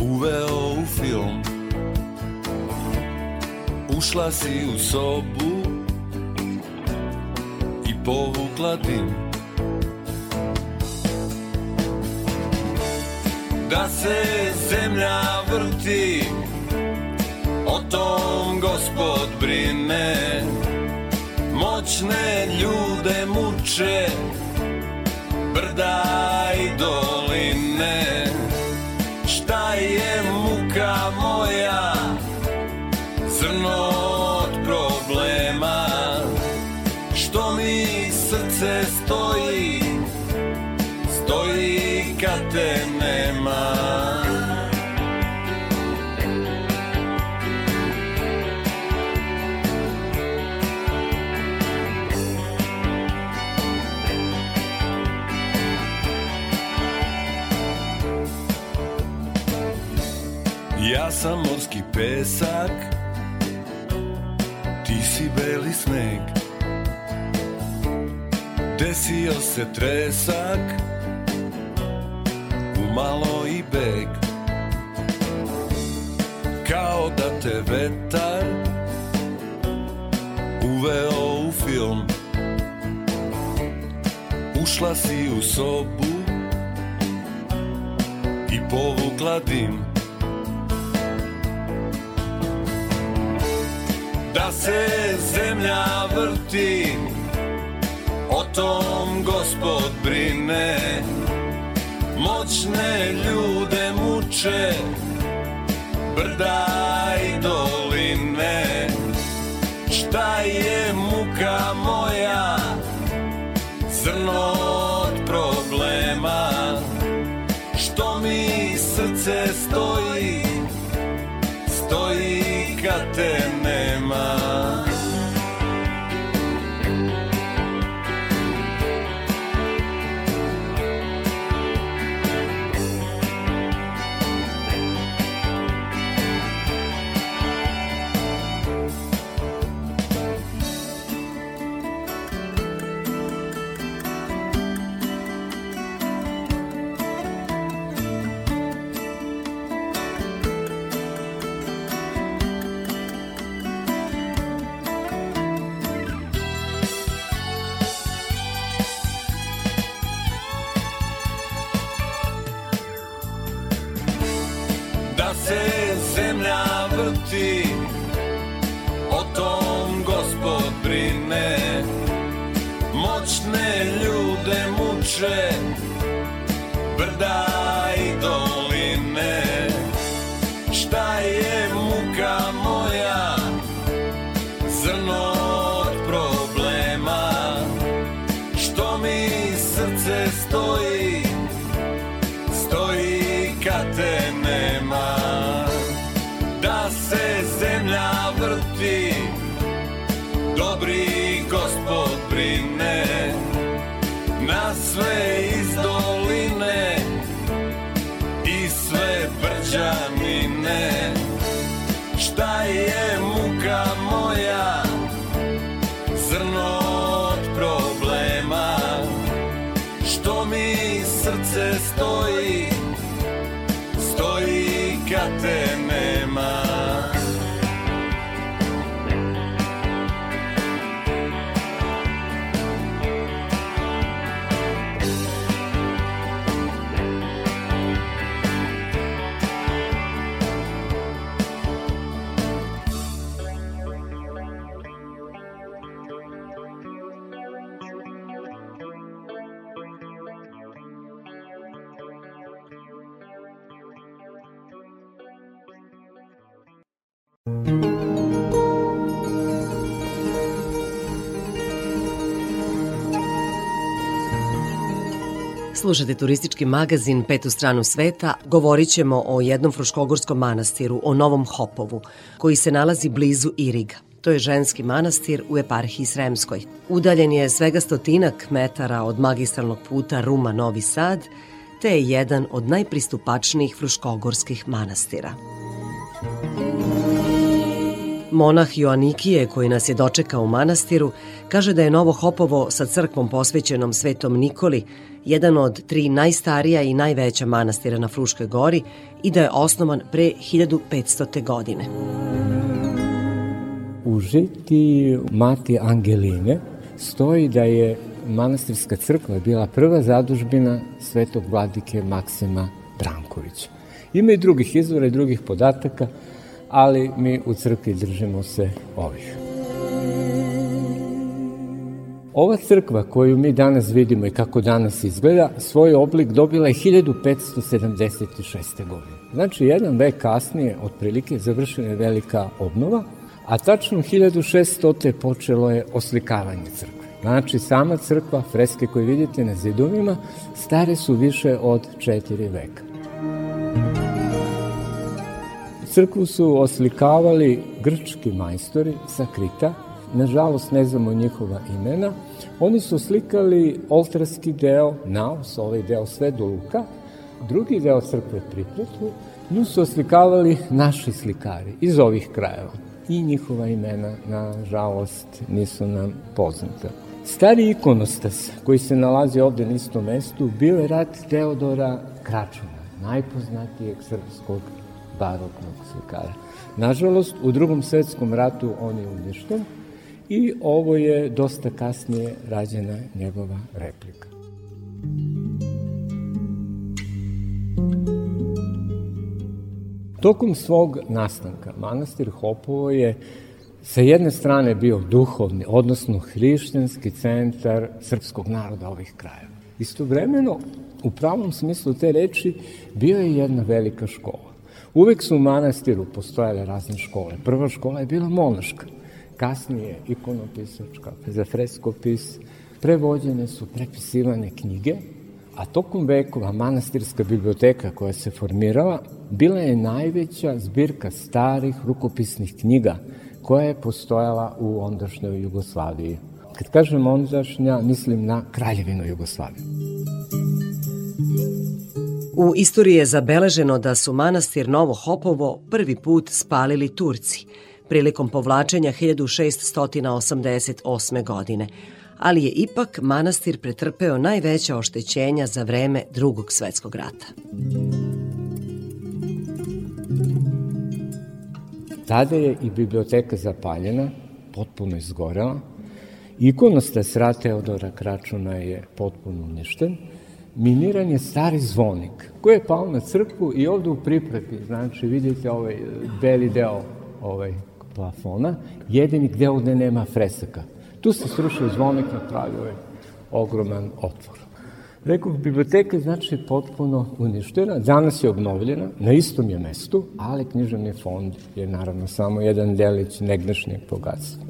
Uveo u film. Ušla si u sobu I povukla dim da se zemlja vrti. O tom gospod brine. Moćne ljude muče. Brda pesak Ti si beli sneg. Desio se tresak Umalo i beg. Kao da te vetar Uveo u film. Ušla si u sobu I povukla dim se zemlja vrti O tom gospod brine. Moćne ljude muče Brda i doline. Šta je muka moja? Zrno od problema. Što mi srce stoji Stoji kad te nema ljude Slušate turistički magazin Petu stranu sveta. Govorit ćemo o jednom fruškogorskom manastiru, o Novom Hopovu, koji se nalazi blizu Iriga. To je ženski manastir u eparhiji Sremskoj. Udaljen je svega stotinak metara od magistralnog puta Ruma-Novi Sad, te je jedan od najpristupačnijih fruškogorskih manastira. Monah Joanikije, koji nas je dočekao u manastiru, kaže da je Novo Hopovo sa crkvom posvećenom Svetom Nikoli jedan od tri najstarija i najveća manastira na Fruškoj gori i da je osnovan pre 1500. godine. U žiti Mati Angeline stoji da je manastirska crkva bila prva zadužbina svetog vladike Maksima Brankovića. Ima i drugih izvora i drugih podataka, ali mi u crkvi držimo se ovih. Ova crkva koju mi danas vidimo i kako danas izgleda, svoj oblik dobila je 1576. godine. Znači, jedan vek kasnije, otprilike, završena je velika obnova, a tačno 1600. počelo je oslikavanje crkve. Znači, sama crkva, freske koje vidite na zidovima, stare su više od četiri veka. Crkvu su oslikavali grčki majstori sa Krita, nažalost ne znamo njihova imena. Oni su slikali oltarski deo, naos, ovaj deo sve do luka, drugi deo crkve pripretu, nju su oslikavali naši slikari iz ovih krajeva. I njihova imena, nažalost, nisu nam poznata. Stari ikonostas koji se nalazi ovde na istom mestu bio je rad Teodora Kračuna, najpoznatijeg srpskog baroknog slikara. Nažalost, u drugom svetskom ratu on je uništen i ovo je dosta kasnije rađena njegova replika. Tokom svog nastanka manastir Hopovo je sa jedne strane bio duhovni, odnosno hrišćanski centar srpskog naroda ovih krajeva. Istovremeno, u pravom smislu te reči bio je jedna velika škola. Uvek su u manastiru postojale razne škole. Prva škola je bila monaška, kasnije ikonopisačka, za freskopis, prevođene su prepisivane knjige, a tokom vekova manastirska biblioteka koja se formirala bila je najveća zbirka starih rukopisnih knjiga koja je postojala u ondašnjoj Jugoslaviji. Kad kažem ondašnja, mislim na Kraljevinu Jugoslaviju. U istoriji je zabeleženo da su manastir Novo Hopovo prvi put spalili Turci prilikom povlačenja 1688. godine, ali je ipak manastir pretrpeo najveća oštećenja za vreme drugog svetskog rata. Tada je i biblioteka zapaljena, potpuno izgorela. Ikonostas rad Teodora Kračuna je potpuno uništen. Miniran je stari zvonik koji je pao na crkvu i ovde u pripreti, znači vidite ovaj beli deo ovaj plafona, jedini gde ovde nema fresaka. Tu se srušio zvonik, napravio ovaj ogroman otvor. Rekao, biblioteka je znači potpuno uništena, danas je obnovljena, na istom je mestu, ali književni fond je naravno samo jedan delić negdašnjeg bogatstva.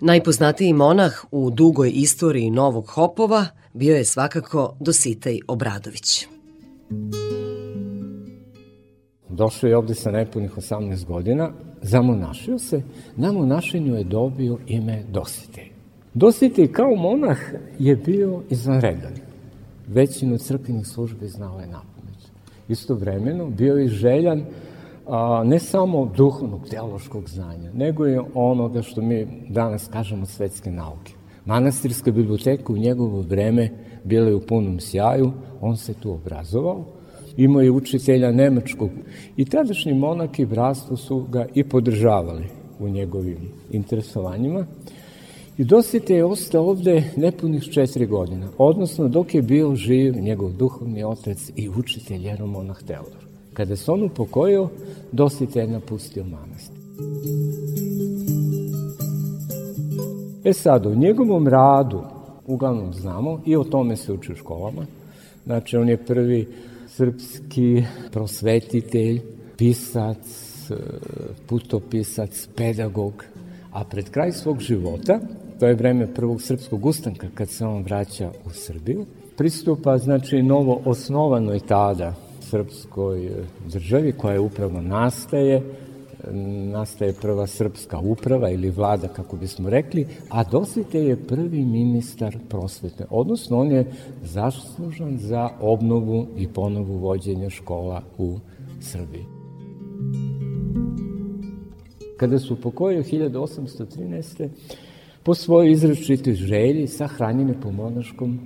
Najpoznatiji monah u dugoj istoriji Novog Hopova bio je svakako Dositej Obradović. Došao je ovde sa nepunih 18 godina, zamonašio se, na monašenju je dobio ime Dositej. Dositej kao monah je bio izvanredan. Većinu crkvenih službi znao je napamet. Istovremeno bio je željan a, ne samo duhovnog, teološkog znanja, nego je onoga što mi danas kažemo svetske nauke. Manastirska biblioteka u njegovo vreme bila je u punom sjaju, on se tu obrazovao, imao je učitelja nemačkog i tadašnji monak i bratstvo su ga i podržavali u njegovim interesovanjima. I Dosite je ostao ovde nepunih četiri godina, odnosno dok je bio živ njegov duhovni otac i učitelj Jeromonah Teodor. Kada se on upokojio, Dosite je napustio manastir. E sad, u njegovom radu, uglavnom znamo, i o tome se uči u školama, znači on je prvi srpski prosvetitelj, pisac, putopisac, pedagog, a pred kraj svog života, to je vreme prvog srpskog ustanka kad se on vraća u Srbiju, pristupa znači novo osnovanoj tada srpskoj državi koja je upravo nastaje, nastaje prva srpska uprava ili vlada, kako bismo rekli, a Dosite je prvi ministar prosvete, odnosno on je zaslužan za obnovu i ponovu vođenja škola u Srbiji. Kada su pokojio 1813. po svojoj izračitoj želji sahranjene po monaškom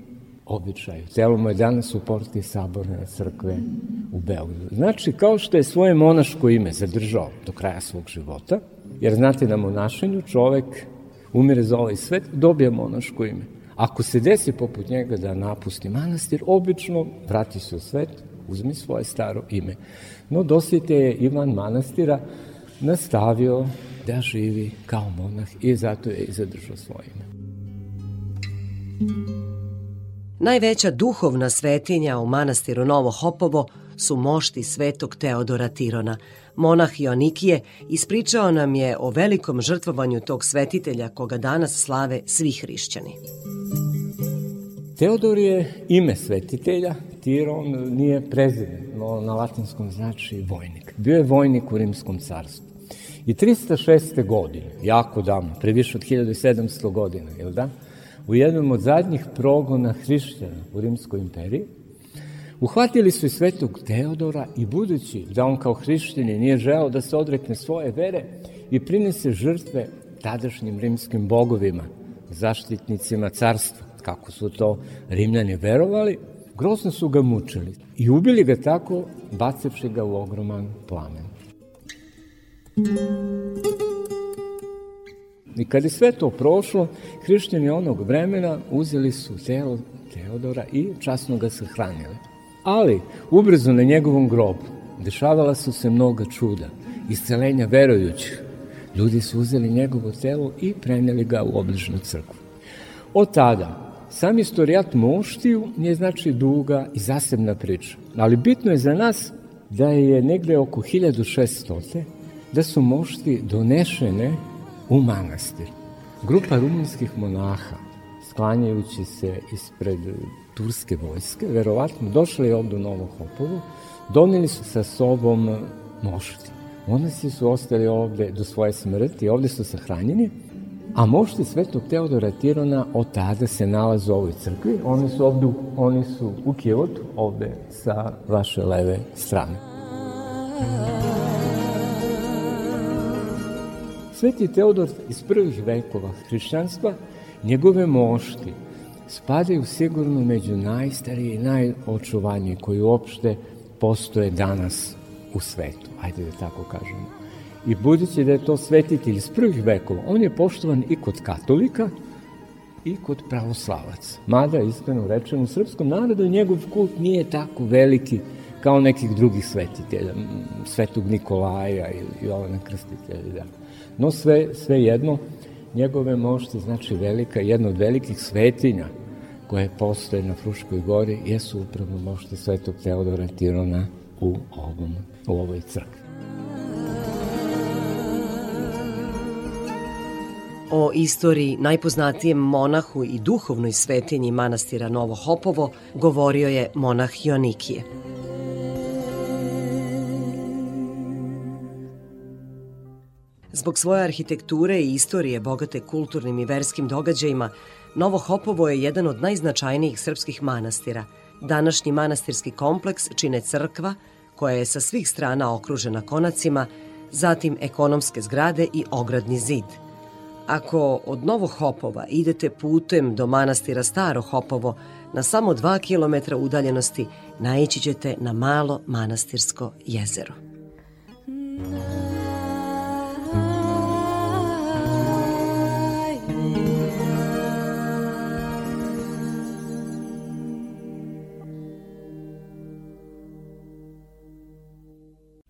običaju. Celo mu je danas u porti saborne crkve u Beogradu. Znači, kao što je svoje monaško ime zadržao do kraja svog života, jer znate da monašenju čovek umire za ovaj svet, dobija monaško ime. Ako se desi poput njega da napusti manastir, obično vrati se u svet, uzmi svoje staro ime. No, dosjete je Ivan manastira nastavio da živi kao monah i zato je i zadržao svoje ime. Najveća duhovna svetinja u manastiru Novo Hopovo su mošti svetog Teodora Tirona. Monah Ionikije ispričao nam je o velikom žrtvovanju tog svetitelja koga danas slave svi hrišćani. Teodor je ime svetitelja, Tiron nije prezident, no na latinskom znači vojnik. Bio je vojnik u Rimskom carstvu. I 306. godine, jako davno, pre više od 1700 godina, jel da? U jednom od zadnjih progona hrišćana u Rimskoj imperiji, uhvatili su i svetog Teodora i budući da on kao hrišćanin nije želao da se odrekne svoje vere i prinese žrtve tadašnjim rimskim bogovima, zaštitnicima carstva, kako su to rimljani verovali, grozno su ga mučili i ubili ga tako, bacevši ga u ogroman plamen. I kad je sve to prošlo, hrišćani onog vremena uzeli su telo Teodora i časno ga sahranili. Ali, ubrzo na njegovom grobu dešavala su se mnoga čuda, iscelenja verujućih. ljudi su uzeli njegovo telo i preneli ga u obližnu crkvu. Od tada, sam istorijat moštiju je znači duga i zasebna priča. Ali bitno je za nas da je negde oko 1600. da su mošti donešene u manastir. Grupa rumunskih monaha, sklanjajući se ispred turske vojske, verovatno došli je ovde u Novo Hopovo, doneli su sa sobom mošti. Monasi su ostali ovde do svoje smrti, ovde su sahranjeni, a mošti Svetog Teodora Tirona od tada se nalaze u ovoj crkvi. Oni su ovde, oni su u Kijotu, ovde sa vaše leve strane. Sveti Teodor iz prvih vekova hrišćanstva, njegove mošti spadaju sigurno među najstarije i najočuvanije koji uopšte postoje danas u svetu, ajde da tako kažemo. I budući da je to svetitelj iz prvih vekova, on je poštovan i kod katolika i kod pravoslavaca. Mada, iskreno rečeno, u srpskom narodu njegov kult nije tako veliki kao nekih drugih svetitelja, svetog Nikolaja ili Jovana Krstitelja. Da. No sve, sve jedno, njegove mošte znači velika, jedna od velikih svetinja koje postoje na Fruškoj gori jesu upravo mošte svetog Teodora Tirona u, ovom, u ovoj crkvi. O istoriji najpoznatijem monahu i duhovnoj svetinji manastira Novo Hopovo govorio je monah Joanikije. Zbog svoje arhitekture i istorije bogate kulturnim i verskim događajima, Novo Hopovo je jedan od najznačajnijih srpskih manastira. Današnji manastirski kompleks čine crkva, koja je sa svih strana okružena konacima, zatim ekonomske zgrade i ogradni zid. Ako od Novog Hopova idete putem do manastira Staro Hopovo, na samo 2 km udaljenosti naići ćete na malo manastirsko jezero.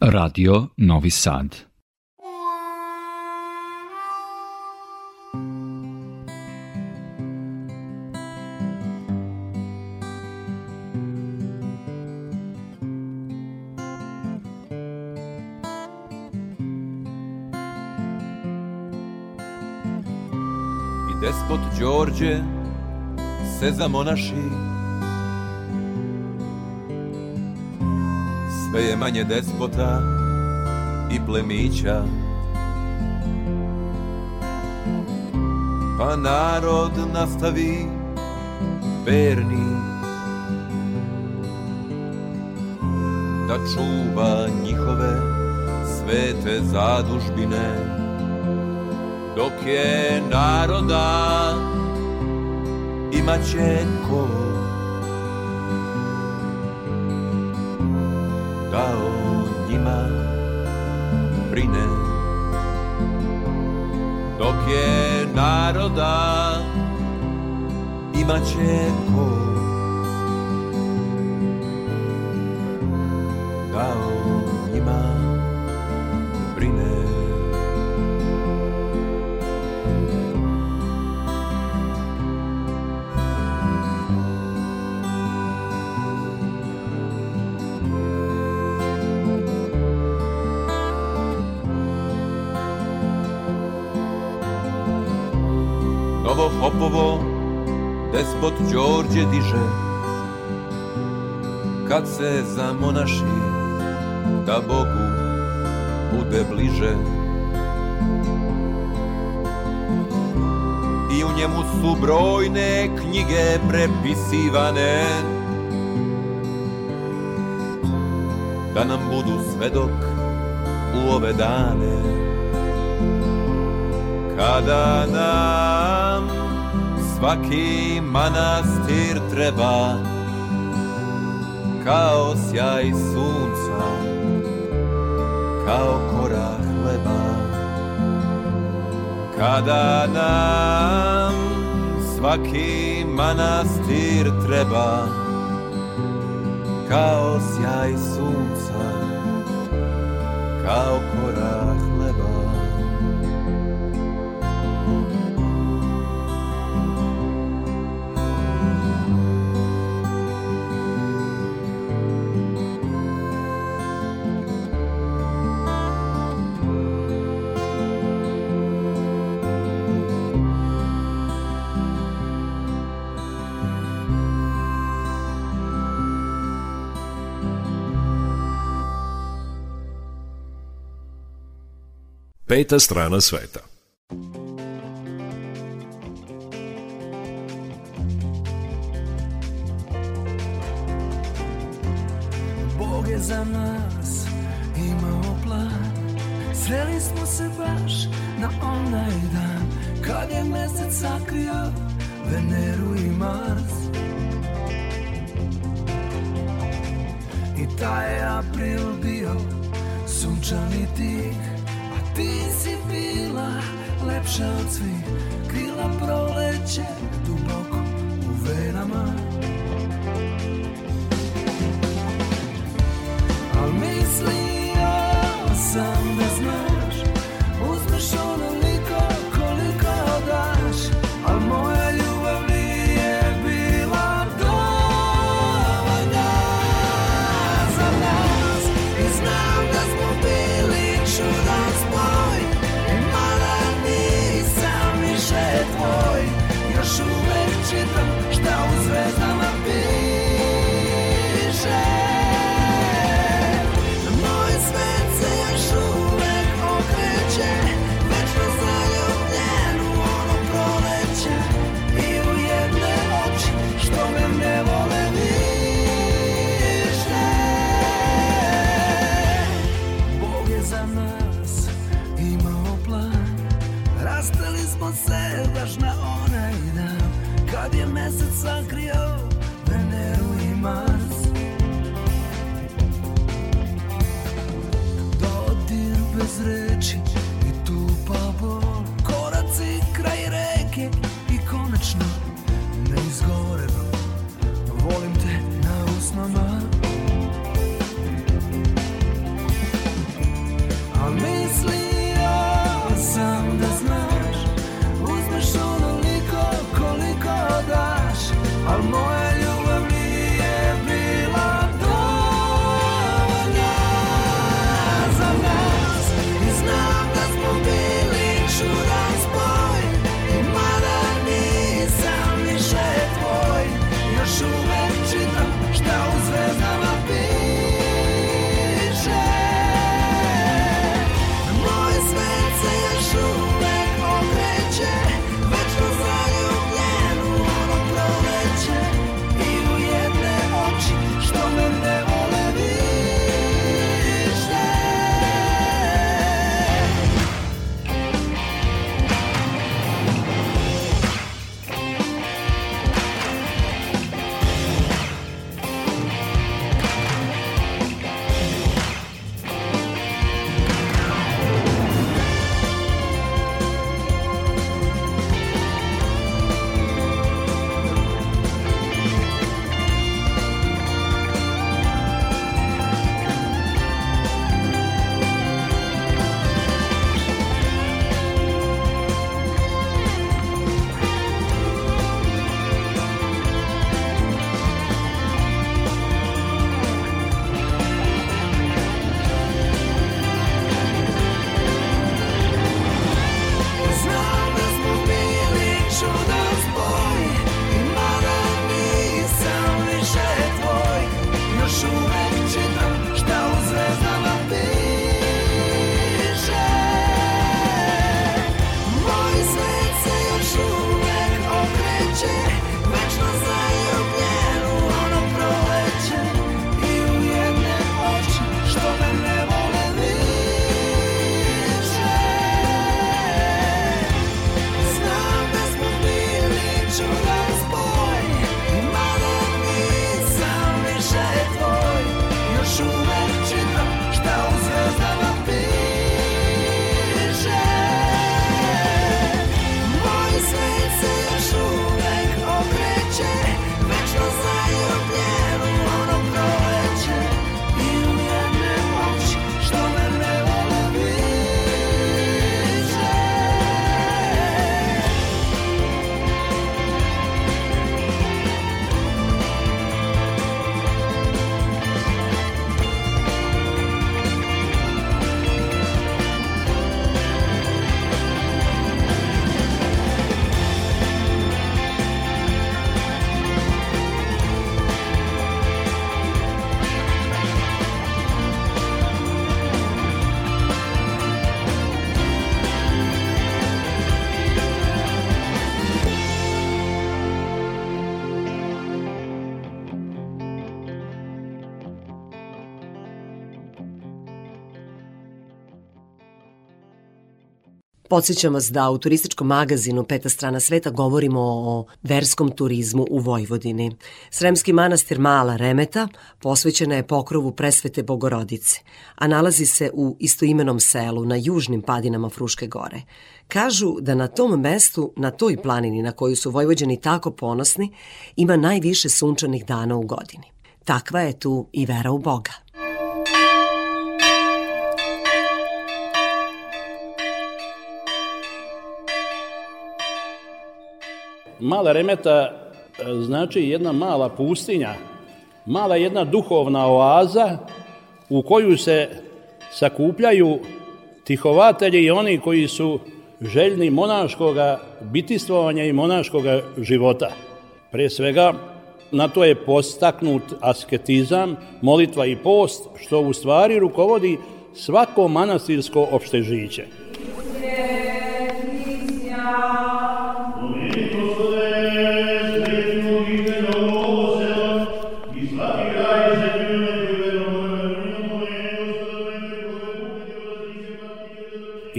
Radio Novi Sad. Despot Đorđe se zamonaši Sve je manje despota i plemića. Pa narod nastavi verni Da čuva njihove svete zadužbine Dok je naroda imaće ko da o njima brine. Dok je naroda imaće ko. Da o Novo Hopovo despot Đorđe diže. Kad se zamonaši da Bogu bude bliže. I u njemu su brojne knjige prepisivane Da nam budu svedok u ove dane. Kada nam svaki manastir treba Kao sjaj sunca, kao kora hleba. Kada nam svaki manastir treba Kao sjaj sunca, kao Peta strana sveta. Podsjećam vas da u turističkom magazinu Peta strana sveta govorimo o verskom turizmu u Vojvodini. Sremski manastir Mala Remeta posvećena je pokrovu presvete Bogorodice, a nalazi se u istoimenom selu na južnim padinama Fruške gore. Kažu da na tom mestu, na toj planini na koju su Vojvođani tako ponosni, ima najviše sunčanih dana u godini. Takva je tu i vera u Boga. Mala remeta e, znači jedna mala pustinja, mala jedna duhovna oaza u koju se sakupljaju tihovatelji i oni koji su željni monaškoga bitistvovanja i monaškoga života. Pre svega, na to je postaknut asketizam, molitva i post, što u stvari rukovodi svako manastirsko opštežiće.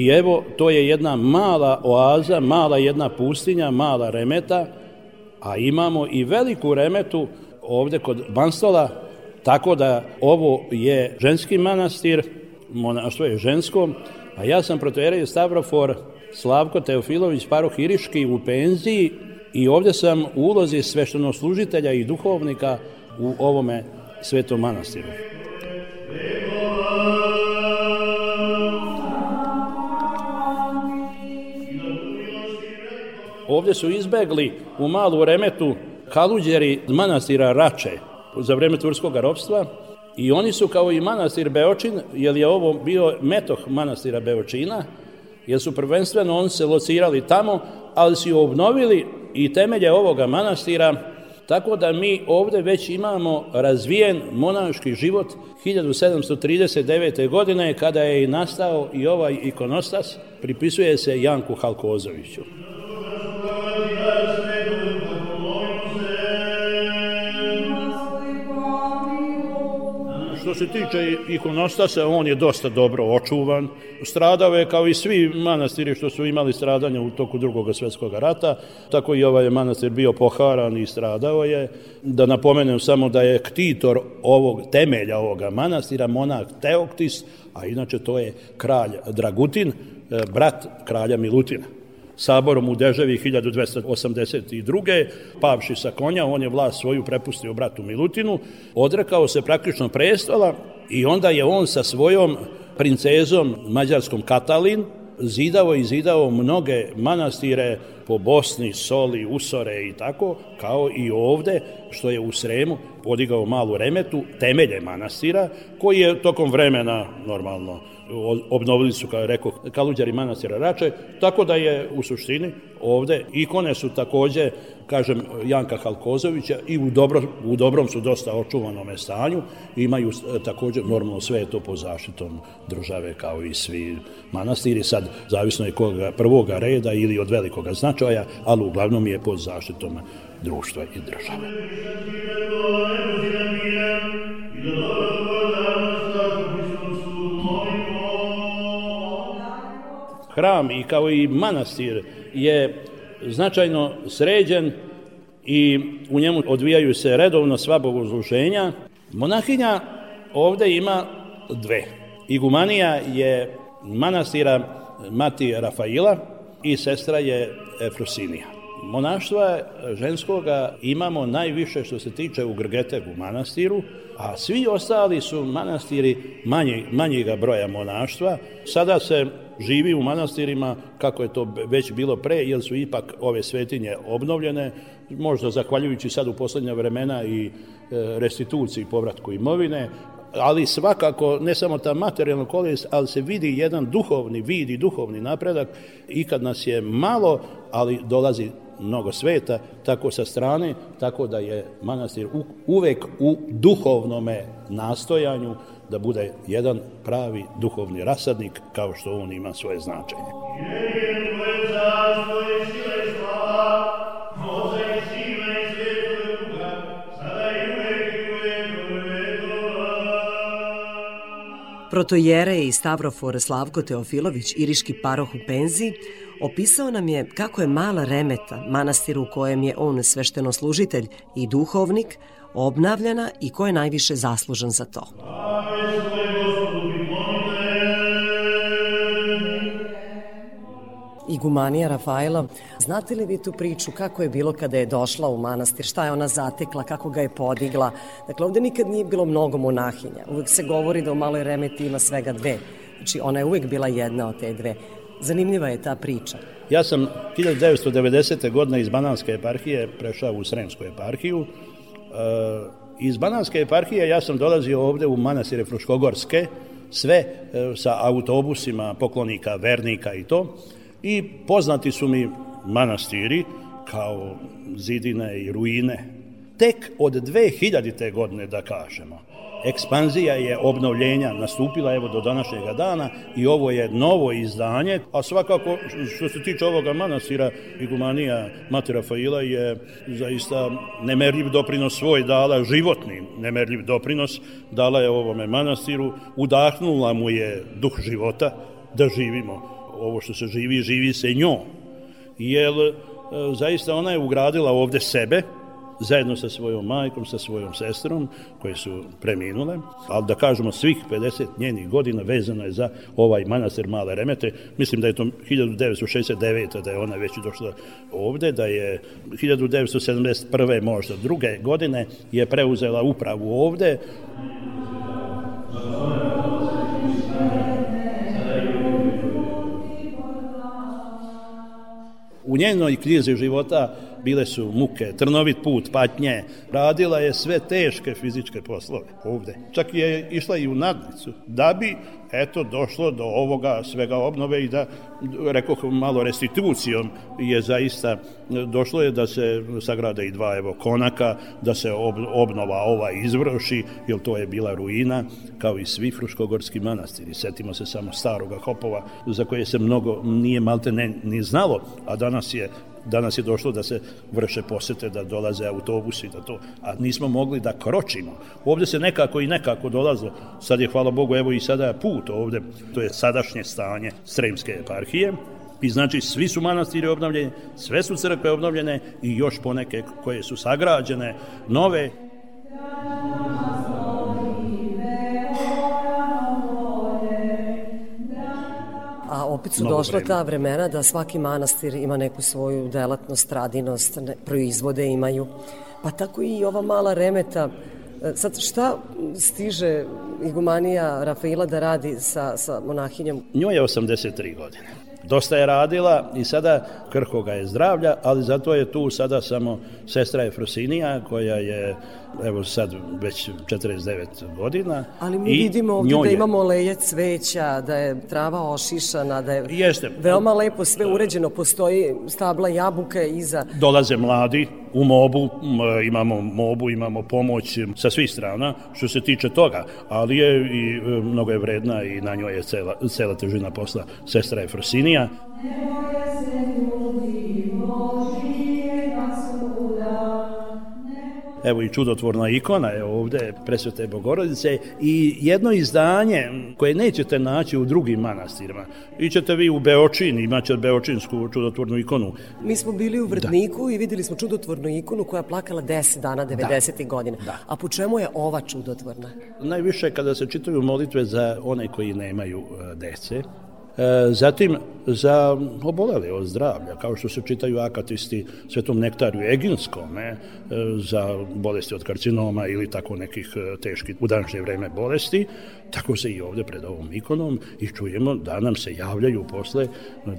I evo, to je jedna mala oaza, mala jedna pustinja, mala remeta, a imamo i veliku remetu ovde kod Banstola, tako da ovo je ženski manastir, monaštvo je žensko, a ja sam protojerej Stavrofor Slavko Teofilović, paroh Iriški u penziji i ovde sam u ulozi sveštenoslužitelja i duhovnika u ovome svetom manastiru. Ovde su izbegli u malu remetu kaluđeri manastira Rače za vreme turskog ropstva i oni su kao i manastir Beočin, jer je ovo bio metoh manastira Beočina, jer su prvenstveno on se locirali tamo, ali su obnovili i temelje ovoga manastira, tako da mi ovde već imamo razvijen monaški život 1739. godine kada je nastao i ovaj ikonostas, pripisuje se Janku Halkozoviću. Što se tiče ikonostasa, on je dosta dobro očuvan. Stradao je kao i svi manastiri što su imali stradanja u toku drugog svetskog rata, tako i ovaj manastir bio poharan i stradao je. Da napomenem samo da je ktitor ovog temelja ovoga manastira monah Teoktis, a inače to je kralj Dragutin, eh, brat kralja Milutina saborom u Deževi 1282. pavši sa konja, on je vlast svoju prepustio bratu Milutinu, odrekao se praktično prestola i onda je on sa svojom princezom mađarskom Katalin zidao i zidao mnoge manastire po Bosni, Soli, Usore i tako, kao i ovde, što je u Sremu podigao malu remetu, temelje manastira, koji je tokom vremena normalno obnovili su, kao rekao, Kaluđari manastira Rače, tako da je u suštini ovde ikone su takođe, kažem, Janka Halkozovića i u, dobro, u dobrom su dosta očuvanom stanju, imaju e, takođe, normalno sve je to po zaštitom države kao i svi manastiri, sad zavisno je koga prvoga reda ili od velikoga značaja, ali uglavnom je pod zaštitom društva i države. hram i kao i manastir je značajno sređen i u njemu odvijaju se redovno sva bogozluženja. Monahinja ovde ima dve. Igumanija je manastira Mati Rafaila i sestra je Efrosinija. Monaštva ženskoga imamo najviše što se tiče u Grgetegu manastiru, a svi ostali su manastiri manje, manjega broja monaštva. Sada se živi u manastirima kako je to već bilo pre, jer su ipak ove svetinje obnovljene, možda zahvaljujući sad u poslednja vremena i e, restituciji povratku imovine, ali svakako ne samo ta materijalna korist, ali se vidi jedan duhovni vid i duhovni napredak i kad nas je malo, ali dolazi mnogo sveta, tako sa strane, tako da je manastir uvek u duhovnome nastojanju da bude jedan pravi duhovni rasadnik kao što on ima svoje značenje. Protojere i Stavrofor Slavko Teofilović, iriški paroh u penziji, opisao nam je kako je mala remeta, manastir u kojem je on sveštenoslužitelj i duhovnik, obnavljana i ko je najviše zaslužan za to. Igumanija Rafaela, znate li vi tu priču kako je bilo kada je došla u manastir, šta je ona zatekla, kako ga je podigla? Dakle, ovde nikad nije bilo mnogo monahinja. Uvek se govori da u maloj remeti ima svega dve. Znači, ona je uvek bila jedna od te dve. Zanimljiva je ta priča. Ja sam 1990. godine iz Bananske eparhije prešao u Sremsku eparhiju. E, iz Bananske eparhije ja sam dolazio ovde u manastire Fruškogorske, sve e, sa autobusima poklonika, vernika i to. I poznati su mi manastiri kao zidine i ruine. Tek od 2000. godine, da kažemo, ekspanzija je obnovljenja nastupila evo do današnjega dana i ovo je novo izdanje, a svakako što se tiče ovoga manastira, igumanija Mati Rafaila je zaista nemerljiv doprinos svoj dala, životni nemerljiv doprinos dala je ovome manastiru, udahnula mu je duh života da živimo ovo što se živi, živi se njom. Jer e, zaista ona je ugradila ovde sebe, zajedno sa svojom majkom, sa svojom sestrom, koje su preminule, ali da kažemo svih 50 njenih godina vezano je za ovaj manastir Male Remete. Mislim da je to 1969. da je ona već došla ovde, da je 1971. možda druge godine je preuzela upravu ovde. U njenoj krizi života bile su muke, trnovit put, patnje. Radila je sve teške fizičke poslove ovde. Čak je išla i u nadnicu, da bi eto došlo do ovoga svega obnove i da, rekoh malo restitucijom je zaista došlo je da se sagrade i dva evo konaka, da se ob, obnova ova izvrši, jer to je bila ruina, kao i svi fruškogorski manastiri. Setimo se samo staroga Hopova, za koje se mnogo nije malte ne, ni znalo, a danas je danas je došlo da se vrše posete, da dolaze autobusi, da to, a nismo mogli da kročimo. Ovde se nekako i nekako dolazilo. Sad je, hvala Bogu, evo i sada put ovde, to je sadašnje stanje Sremske eparhije, I znači svi su manastiri obnovljeni, sve su crkve obnovljene i još poneke koje su sagrađene, nove. A opet su došla vremena. ta vremena da svaki manastir ima neku svoju delatnost, radinost, ne, proizvode imaju. Pa tako i ova mala remeta. E, Sad šta stiže igumanija Rafaila da radi sa, sa monahinjom? Njoj je 83 godine. Dosta je radila i sada krhoga je zdravlja, ali zato je tu sada samo sestra Efrosinija koja je evo sad već 49 godina. Ali mi i vidimo ovdje da imamo leje cveća, da je trava ošišana, da je Jeste. veoma lepo sve uređeno. Postoji stabla jabuke iza. Dolaze mladi u mobu, imamo mobu, imamo pomoć sa svih strana što se tiče toga, ali je i e, mnogo je vredna i na njoj je cela, cela težina posla sestra Efrosinija. Evo i čudotvorna ikona je ovde presvete Bogorodice i jedno izdanje koje nećete naći u drugim manastirima. Ićete vi u Beočin, imaće Beočinsku čudotvornu ikonu. Mi smo bili u Vrdniku i videli smo čudotvornu ikonu koja je plakala 10 dana 90. godina. A po čemu je ova čudotvorna? Najviše kada se čitaju molitve za one koji nemaju e, dece, Zatim za obolele od zdravlja, kao što se čitaju akatisti Svetom nektariju Eginskom, e, za bolesti od karcinoma ili tako nekih e, teških u današnje vreme bolesti, tako se i ovde pred ovom ikonom i čujemo da nam se javljaju posle,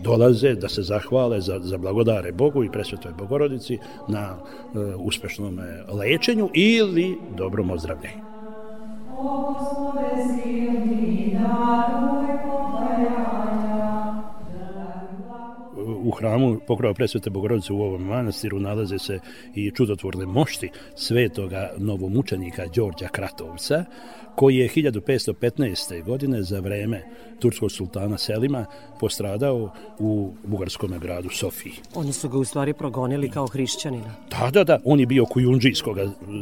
dolaze da se zahvale za, za blagodare Bogu i presvetoj Bogorodici na e, uspešnom e, lečenju ili dobrom ozdravljenju. U hramu pokrova presvete Bogorodice u ovom manastiru nalaze se i čudotvorne mošti svetoga novomučenika Đorđa Kratovca, koji je 1515. godine za vreme turskog sultana Selima postradao u bugarskom gradu Sofiji. Oni su ga u stvari progonili kao hrišćanina. Da, da, da, on je bio kujundžijskog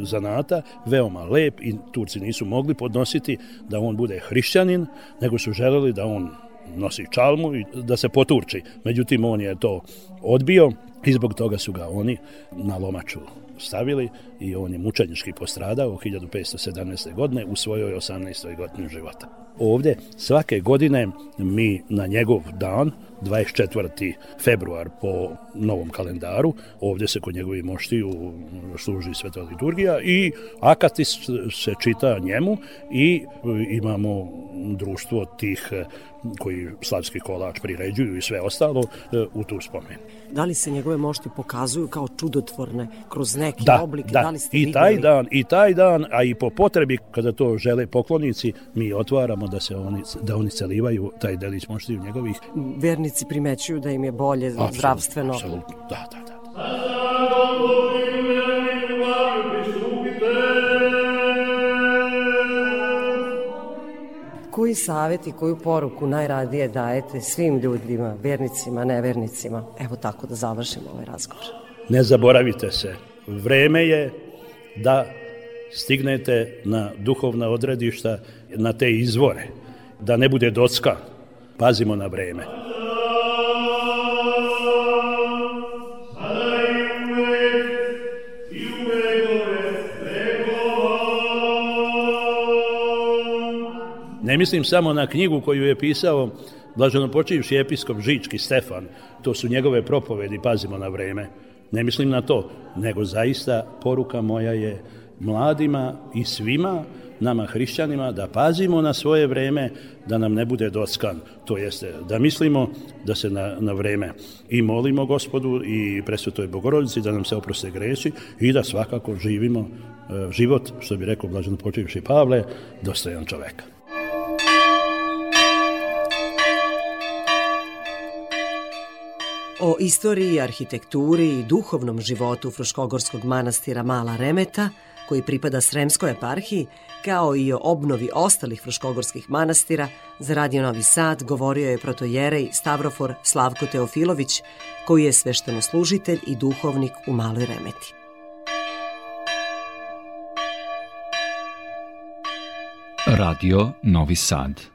zanata, veoma lep i Turci nisu mogli podnositi da on bude hrišćanin, nego su želeli da on nosi čalmu i da se poturči. Međutim, on je to odbio i zbog toga su ga oni na lomaču stavili i on je mučenički postradao 1517. godine u svojoj 18. godini života. Ovde svake godine mi na njegov dan 24. februar po novom kalendaru, ovde se kod njegovi moštiju služi sveta liturgija i akatis se čita njemu i imamo društvo tih koji slavski kolač priređuju i sve ostalo u tu spomen. Da li se njegove mošti pokazuju kao čudotvorne kroz neki da, oblik? Da, da li ste i taj videli? dan, i taj dan, a i po potrebi kada to žele poklonici, mi otvaramo da se oni da oni celivaju taj delić moštiju njegovih. Vernici primećuju da im je bolje Apsolutno, zdravstveno. Apsolutno, da, da, da. Koji savjet i koju poruku najradije dajete svim ljudima, vernicima, nevernicima? Evo tako da završimo ovaj razgovor. Ne zaboravite se, vreme je da stignete na duhovna odredišta, na te izvore, da ne bude docka. Pazimo na vreme. Ne mislim samo na knjigu koju je pisao blaženo počivši episkop Žički Stefan, to su njegove propovedi, pazimo na vreme. Ne mislim na to, nego zaista poruka moja je mladima i svima nama hrišćanima da pazimo na svoje vreme, da nam ne bude doskan. To jeste da mislimo da se na, na vreme i molimo gospodu i presvetoj bogorodici da nam se oproste greši i da svakako živimo e, život, što bi rekao blaženo počivši Pavle, dostojan čoveka. O istoriji, arhitekturi i duhovnom životu Fruškogorskog manastira Mala Remeta, koji pripada Sremskoj eparhiji, kao i o obnovi ostalih fruškogorskih manastira, za Radio Novi Sad govorio je protojerej Stavrofor Slavko Teofilović, koji je sveštenoslužitelj i duhovnik u Maloj Remeti. Radio Novi Sad.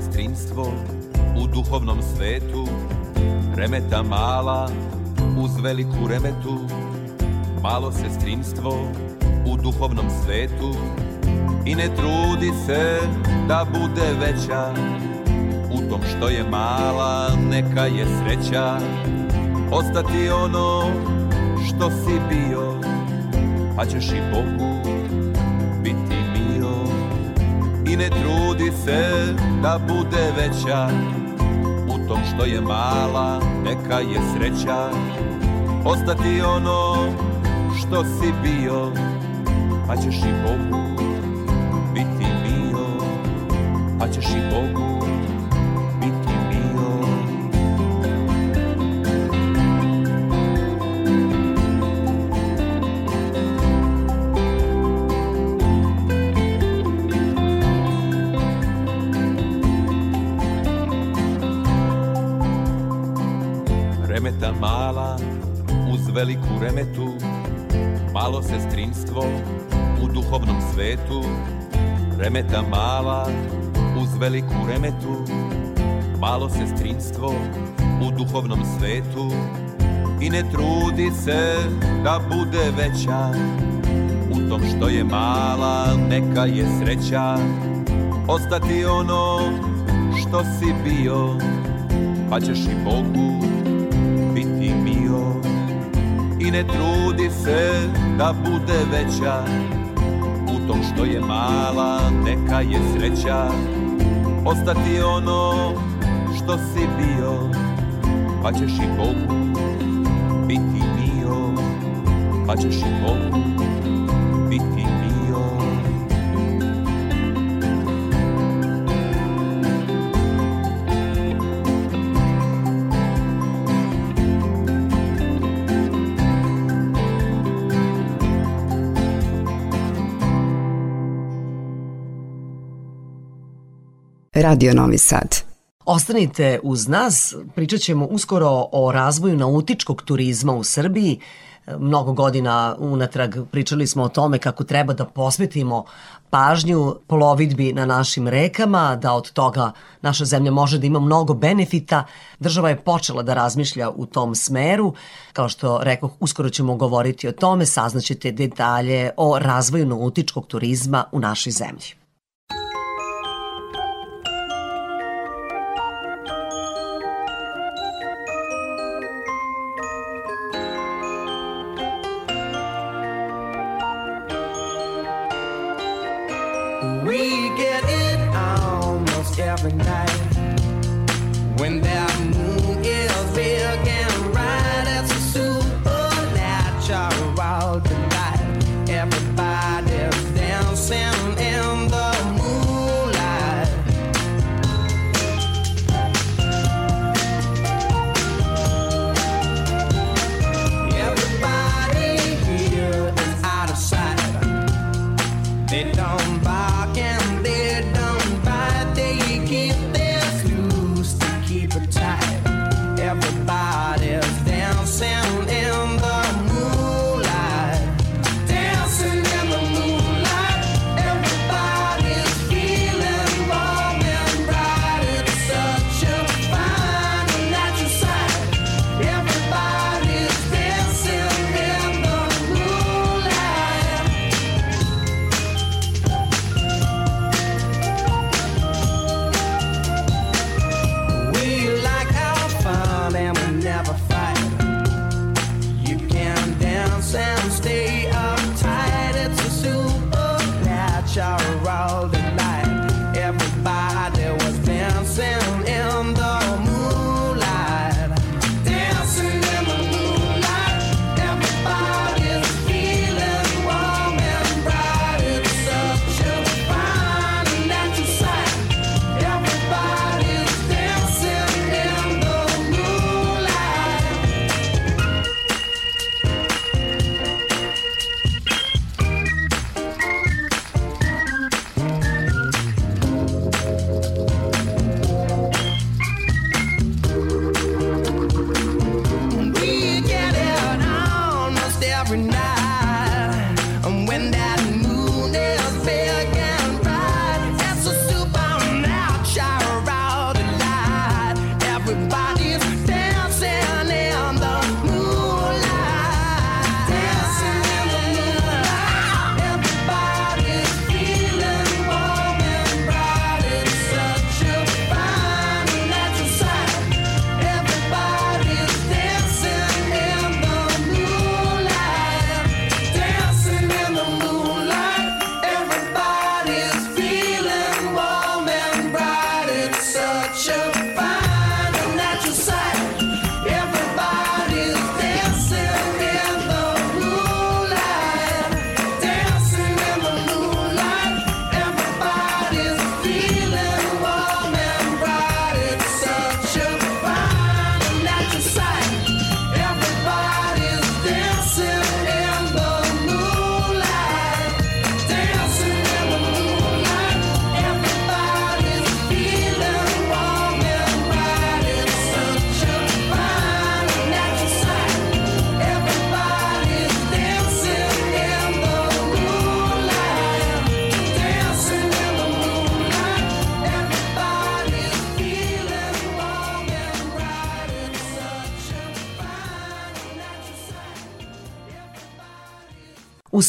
Sestrinstvo u duhovnom svetu Remeta mala uz veliku remetu Malo sestrinstvo u duhovnom svetu. I ne trudi se da bude veća U tom što je mala neka je sreća Ostati ono što si bio Pa ćeš i Bogu biti mio. I ne trudi se da bude veća. U tom što je mala neka je sreća. Ostati ono što si bio Pa ćeš i Bogu biti mio Pa ćeš i Bogu Remeta mala uz veliku remetu Malo sestrinstvo u duhovnom svetu. Remeta mala uz veliku remetu Malo sestrinstvo u duhovnom svetu. I ne trudi se da bude veća U tom što je mala neka je sreća Ostati ono što si bio. Pa ćeš i Bogu ne trudi se da bude veća. U tom što je mala neka je sreća. Ostati ono što si bio Pa ćeš i Bogu biti bio Pa ćeš i Bogu Radio Novi Sad. Ostanite uz nas, pričat ćemo uskoro o razvoju nautičkog turizma u Srbiji. Mnogo godina unatrag pričali smo o tome kako treba da posvetimo pažnju plovidbi na našim rekama, da od toga naša zemlja može da ima mnogo benefita. Država je počela da razmišlja u tom smeru. Kao što rekoh, uskoro ćemo govoriti o tome, saznaćete detalje o razvoju nautičkog turizma u našoj zemlji.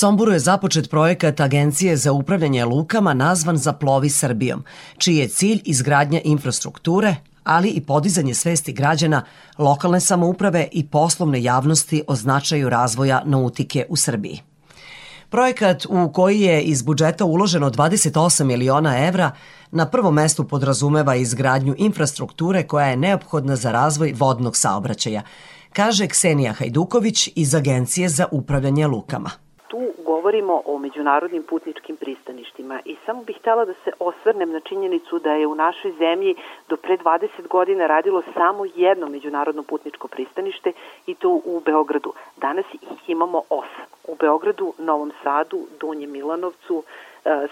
Somboru je započet projekat Agencije za upravljanje lukama nazvan Zaplovi Srbijom, čiji je cilj izgradnja infrastrukture, ali i podizanje svesti građana, lokalne samouprave i poslovne javnosti o značaju razvoja nautike u Srbiji. Projekat u koji je iz budžeta uloženo 28 miliona evra na prvom mestu podrazumeva izgradnju infrastrukture koja je neophodna za razvoj vodnog saobraćaja, kaže Ksenija Hajduković iz Agencije za upravljanje lukama tu govorimo o međunarodnim putničkim pristaništima i samo bih htela da se osvrnem na činjenicu da je u našoj zemlji do pre 20 godina radilo samo jedno međunarodno putničko pristanište i to u Beogradu. Danas ih imamo osam. U Beogradu, Novom Sadu, Donjem Milanovcu,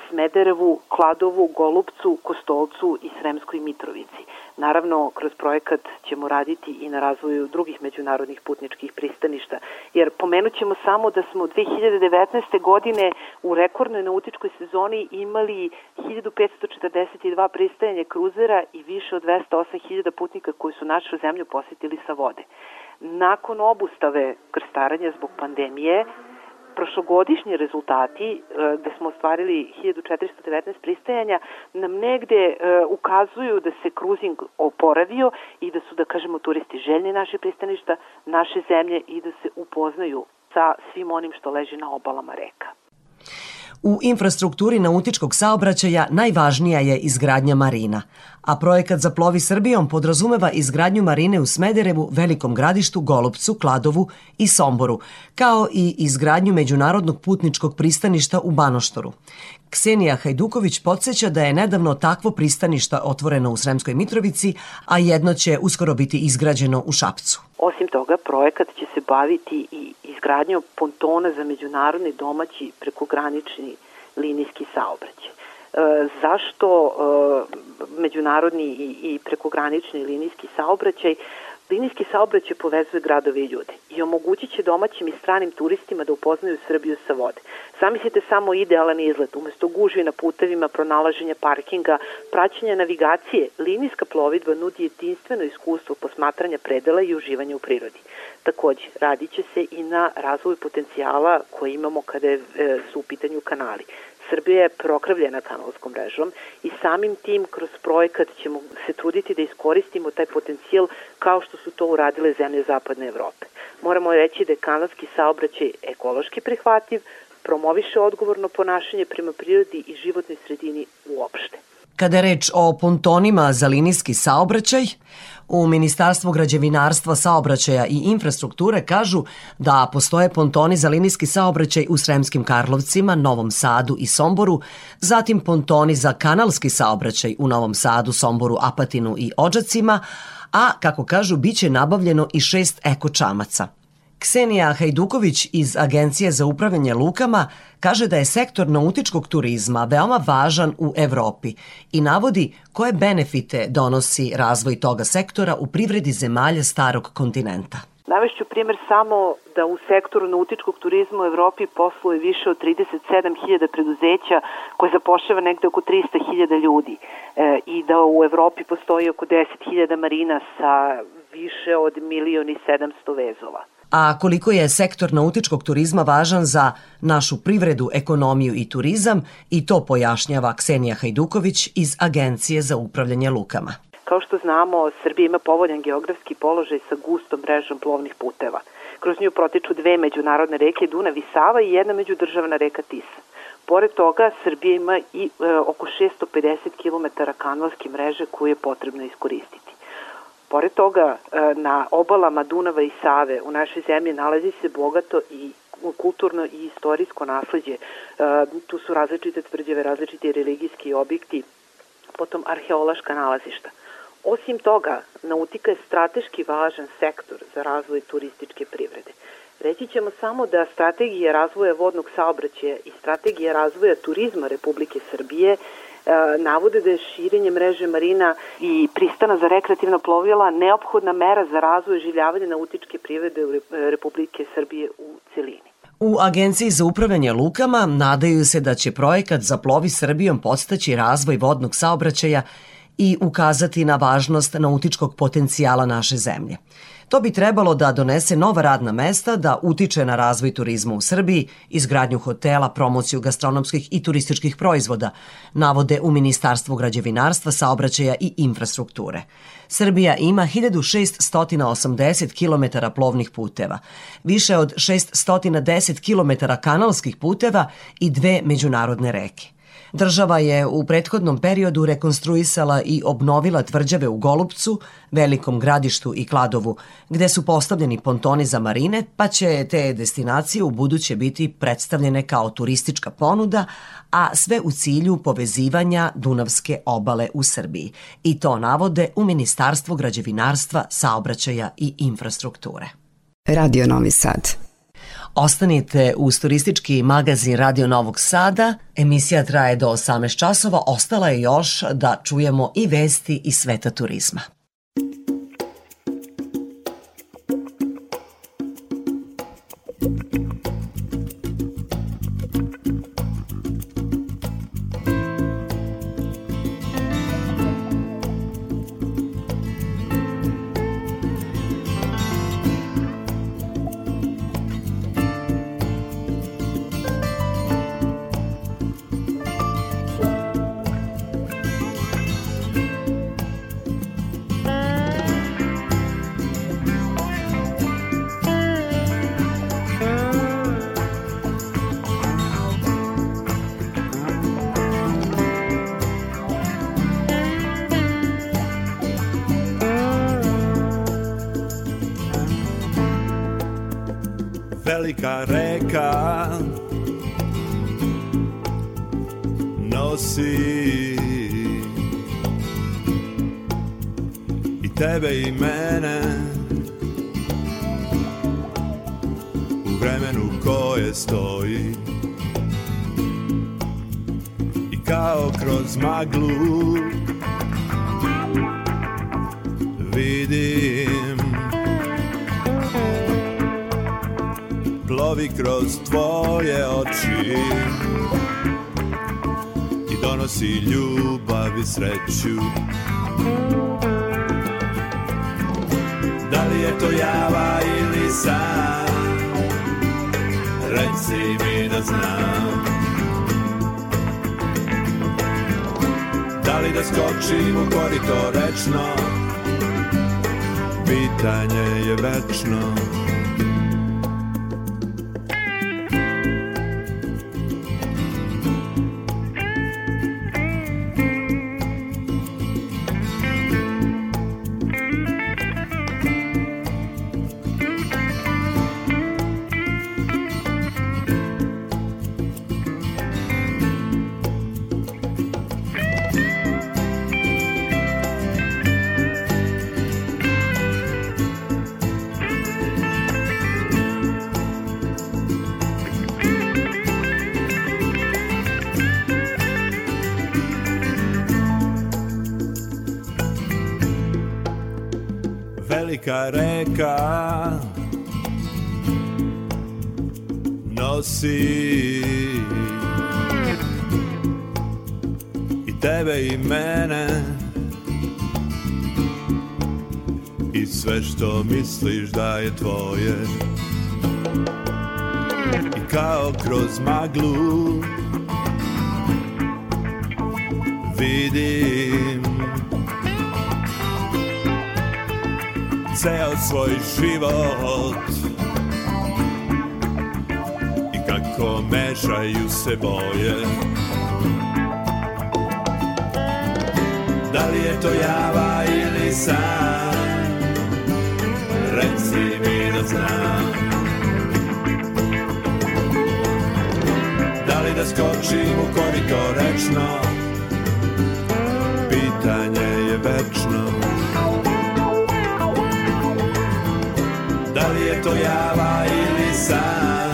Smederevu, Kladovu, Golubcu, Kostolcu i Sremskoj Mitrovici. Naravno, kroz projekat ćemo raditi i na razvoju drugih međunarodnih putničkih pristaništa, jer pomenut ćemo samo da smo 2019. godine u rekordnoj nautičkoj sezoni imali 1542 pristajanje kruzera i više od 208.000 putnika koji su našu zemlju posetili sa vode. Nakon obustave krstaranja zbog pandemije, prošlogodišnji rezultati, e, gde smo ostvarili 1419 pristajanja, nam negde e, ukazuju da se kruzing oporavio i da su, da kažemo, turisti željni naše pristaništa, naše zemlje i da se upoznaju sa svim onim što leži na obalama reka. U infrastrukturi nautičkog saobraćaja najvažnija je izgradnja marina, a projekat za plovi Srbijom podrazumeva izgradnju marine u Smederevu, Velikom gradištu, Golubcu, Kladovu i Somboru, kao i izgradnju međunarodnog putničkog pristaništa u Banoštoru. Ksenija Hajduković podsjeća da je nedavno takvo pristaništa otvoreno u Sremskoj Mitrovici, a jedno će uskoro biti izgrađeno u Šapcu. Osim toga, projekat će se baviti i izgradnjom pontona za međunarodni domaći prekogranični linijski saobraćaj. Zašto e, međunarodni i, i prekogranični linijski saobraćaj? Linijski saobraćaj povezuje gradove i ljude i omogućit će domaćim i stranim turistima da upoznaju Srbiju sa vode. Zamislite samo idealan izlet, umesto gužvi na putevima, pronalaženja parkinga, praćenja navigacije, linijska plovidba nudi jedinstveno iskustvo posmatranja predela i uživanja u prirodi. Takođe, radit će se i na razvoju potencijala koje imamo kada e, su u pitanju kanali. Srbija je prokravljena kanalskom mrežom i samim tim kroz projekat ćemo se truditi da iskoristimo taj potencijal kao što su to uradile zemlje Zapadne Evrope. Moramo reći da je kanalski saobraćaj ekološki prihvatljiv, promoviše odgovorno ponašanje prema prirodi i životnoj sredini uopšte. Kada je reč o pontonima za linijski saobraćaj, u Ministarstvu građevinarstva, saobraćaja i infrastrukture kažu da postoje pontoni za linijski saobraćaj u Sremskim Karlovcima, Novom Sadu i Somboru, zatim pontoni za kanalski saobraćaj u Novom Sadu, Somboru, Apatinu i Ođacima, a, kako kažu, biće nabavljeno i šest eko čamaca – Ksenija Hajduković iz Agencije za upravljanje lukama kaže da je sektor nautičkog turizma veoma važan u Evropi i navodi koje benefite donosi razvoj toga sektora u privredi zemalja starog kontinenta. Navešću primjer samo da u sektoru nautičkog turizma u Evropi posluje više od 37.000 preduzeća koje zapošljava negde oko 300.000 ljudi e, i da u Evropi postoji oko 10.000 marina sa više od milion i 700 vezova a koliko je sektor nautičkog turizma važan za našu privredu, ekonomiju i turizam i to pojašnjava Ksenija Hajduković iz Agencije za upravljanje lukama. Kao što znamo, Srbija ima povoljan geografski položaj sa gustom mrežom plovnih puteva. Kroz nju protiču dve međunarodne reke Dunav i Sava i jedna međudržavna reka Tisa. Pored toga, Srbija ima i e, oko 650 km kanalske mreže koju je potrebno iskoristiti. Pored toga, e, na obalama Dunava i Save u našoj zemlji nalazi se bogato i kulturno i istorijsko nasledđe. E, tu su različite tvrđave, različiti religijski objekti, potom arheološka nalazišta. Osim toga, nautika je strateški važan sektor za razvoj turističke privrede. Reći ćemo samo da strategija razvoja vodnog saobraćaja i strategija razvoja turizma Republike Srbije navode da je širenje mreže marina i pristana za rekreativna plovila neophodna mera za razvoj i življavanje nautičke privrede Republike Srbije u celini. U Agenciji za upravljanje lukama nadaju se da će projekat za plovi Srbijom podstaći razvoj vodnog saobraćaja i ukazati na važnost nautičkog potencijala naše zemlje. To bi trebalo da donese nova radna mesta, da utiče na razvoj turizma u Srbiji, izgradnju hotela, promociju gastronomskih i turističkih proizvoda, navode u Ministarstvu građevinarstva, saobraćaja i infrastrukture. Srbija ima 1680 km plovnih puteva, više od 610 km kanalskih puteva i dve međunarodne reke. Država je u prethodnom periodu rekonstruisala i obnovila tvrđave u Golubcu, Velikom gradištu i Kladovu, gde su postavljeni pontoni za marine, pa će te destinacije u buduće biti predstavljene kao turistička ponuda, a sve u cilju povezivanja Dunavske obale u Srbiji. I to navode u Ministarstvu građevinarstva, saobraćaja i infrastrukture. Radio Novi Sad. Ostanite uz turistički magazin Radio Novog Sada. Emisija traje do 18 časova. Ostala je još da čujemo i vesti iz sveta turizma. Kroz maglu vidim ceo svoj život I kako mešaju se boje. Da li je to java ili san? Reci mi da znam skočim u korito rečno. Pitanje je večno. Da li je to java ili san?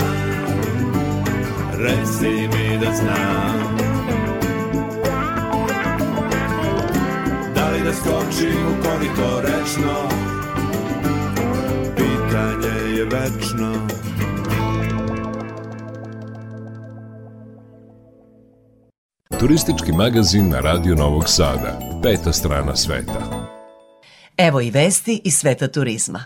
Reci mi da znam. Da li da skočim u korito rečno? Pitanje je večno Turistički magazin na Radio Novog Sada. Peta strana sveta. Evo i vesti iz sveta turizma.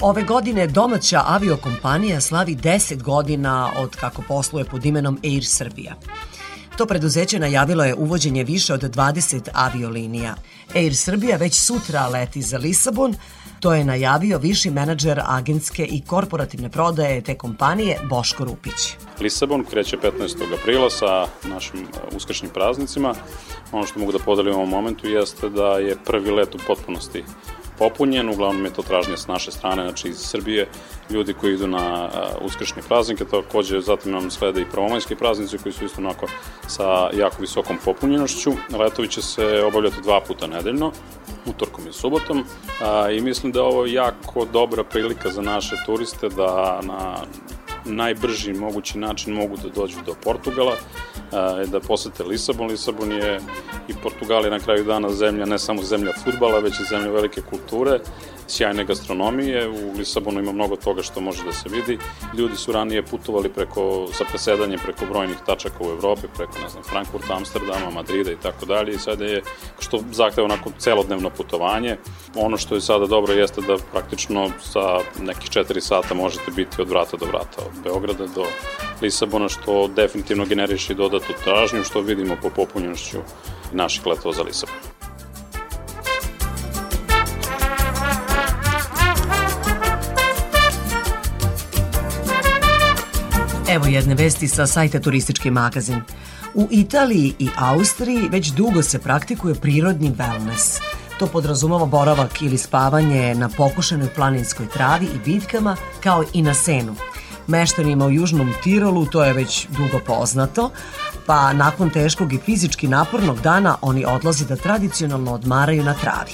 Ove godine domaća aviokompanija slavi 10 godina od kako posluje pod imenom Air Srbija. To preduzeće najavilo je uvođenje više od 20 aviolinija. Air Srbija već sutra leti za Lisabon, to je najavio viši menadžer agentske i korporativne prodaje te kompanije Boško Rupić. Lisabon kreće 15. aprila sa našim uh, uskršnjim praznicima. Ono što mogu da podelim u ovom momentu jeste da je prvi let u potpunosti popunjen, uglavnom je to tražnje s naše strane, znači iz Srbije, ljudi koji idu na uh, uskršnje praznike, takođe zatim nam slede i prvomajski praznici koji su isto onako sa jako visokom popunjenošću. Letovi će se obavljati dva puta nedeljno, utorkom i subotom a, i mislim da je ovo jako dobra prilika za naše turiste da na najbrži mogući način mogu da dođu do Portugala, da posete Lisabon. Lisabon je i Portugal je na kraju dana zemlja, ne samo zemlja futbala, već i zemlja velike kulture, sjajne gastronomije. U Lisabonu ima mnogo toga što može da se vidi. Ljudi su ranije putovali preko, sa presedanjem preko brojnih tačaka u Evropi, preko, ne znam, Frankfurta, Amsterdama, Madrida i tako dalje. I sada je, što zahteva onako celodnevno putovanje. Ono što je sada dobro jeste da praktično sa nekih 4 sata možete biti od vrata do vrata, od Beograda do Lisabona, što definitivno generiše i dodatu tražnju, što vidimo po popunjenošću naših letova za Lisabon. Evo jedne vesti sa sajta Turistički magazin. U Italiji i Austriji već dugo se praktikuje prirodni wellness. To podrazumava boravak ili spavanje na pokušenoj planinskoj travi i bitkama, kao i na senu. Meštanima u Južnom Tirolu to je već dugo poznato, pa nakon teškog i fizički napornog dana oni odlazi da tradicionalno odmaraju na travi.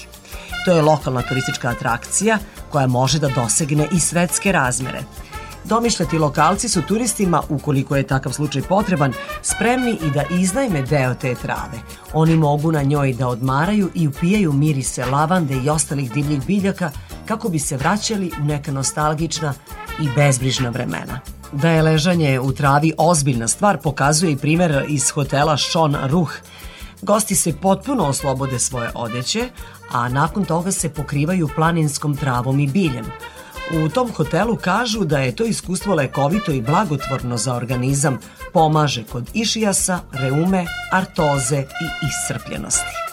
To je lokalna turistička atrakcija koja može da dosegne i svetske razmere – Domišljati lokalci su turistima, ukoliko je takav slučaj potreban, spremni i da iznajme deo te trave. Oni mogu na njoj da odmaraju i upijaju mirise lavande i ostalih divljih biljaka kako bi se vraćali u neka nostalgična i bezbrižna vremena. Da je ležanje u travi ozbiljna stvar pokazuje i primer iz hotela Sean Ruh. Gosti se potpuno oslobode svoje odeće, a nakon toga se pokrivaju planinskom travom i biljem – U tom hotelu kažu da je to iskustvo lekovito i blagotvorno za organizam, pomaže kod išijasa, reume, artoze i iscrpljenosti.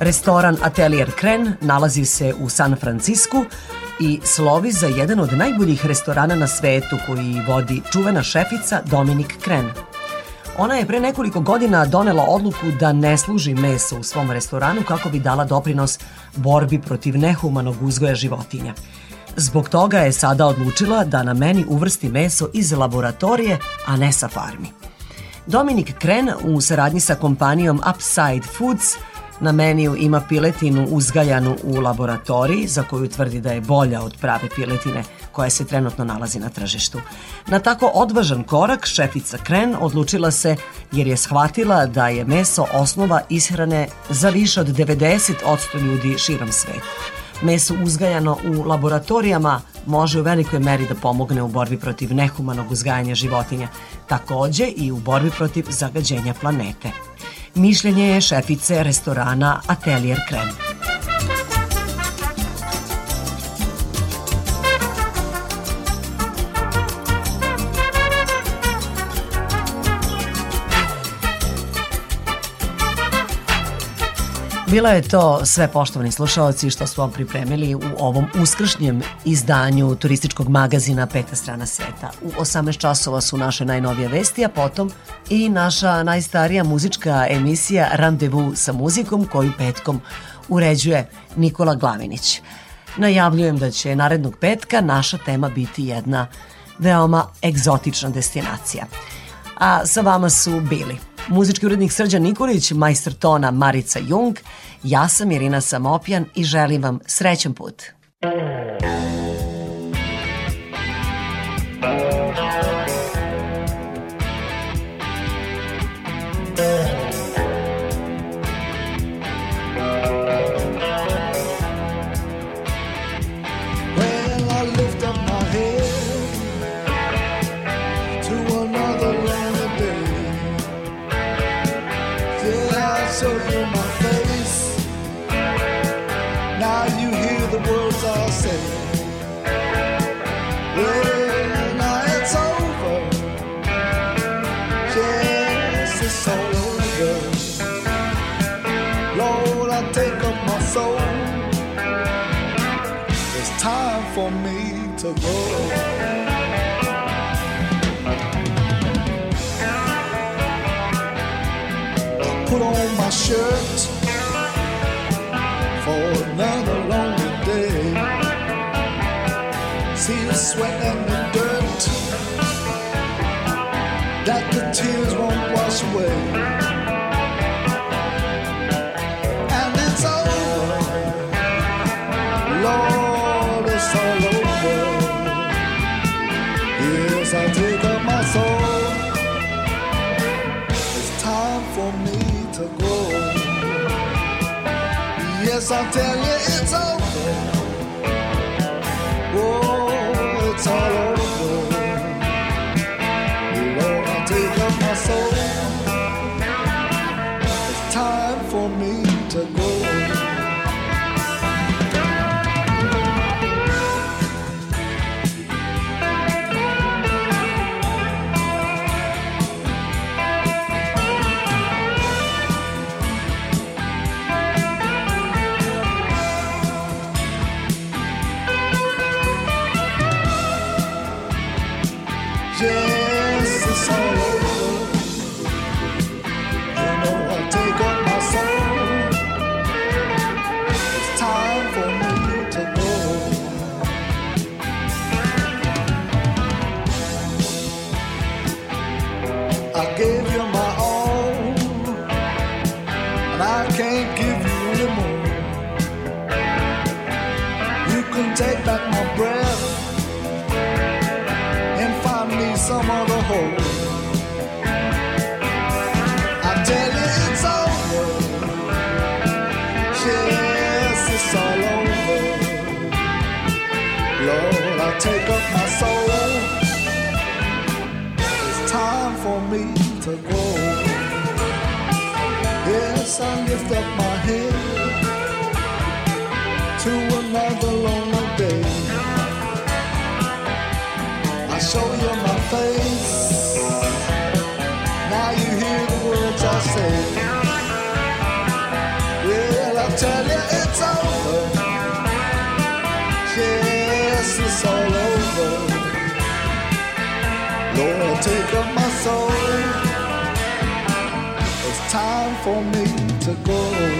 Restoran Atelier Kren nalazi se u San Francisku, i slovi za jedan od najboljih restorana na svetu koji vodi čuvena šefica Dominik Kren. Ona je pre nekoliko godina donela odluku da ne služi meso u svom restoranu kako bi dala doprinos borbi protiv nehumanog uzgoja životinja. Zbog toga je sada odlučila da na meni uvrsti meso iz laboratorije, a ne sa farmi. Dominik Kren u saradnji sa kompanijom Upside Foods – Na meniju ima piletinu uzgajanu u laboratoriji za koju tvrdi da je bolja od prave piletine koja se trenutno nalazi na tržištu. Na tako odvažan korak šefica Kren odlučila se jer je shvatila da je meso osnova ishrane za više od 90% ljudi širom sveta. Meso uzgajano u laboratorijama može u velikoj meri da pomogne u borbi protiv nehumanog uzgajanja životinja, takođe i u borbi protiv zagađenja planete. Mišljenje je šefice restorana Atelier Krem. Bilo je to sve poštovani slušalci što smo vam pripremili u ovom uskršnjem izdanju turističkog magazina Peta strana sveta. U 18 časova su naše najnovije vesti, a potom i naša najstarija muzička emisija Randevu sa muzikom koju petkom uređuje Nikola Glavinić. Najavljujem da će narednog petka naša tema biti jedna veoma egzotična destinacija. A sa vama su bili muzički urednik Srđan Nikolić, majster tona Marica Jung, ja sam Irina Samopjan i želim vam srećan put. Thank you. shirt for another lonely day. See the sweat and the dirt that the tears won't wash away. Yes, I'll tell you it's over. go.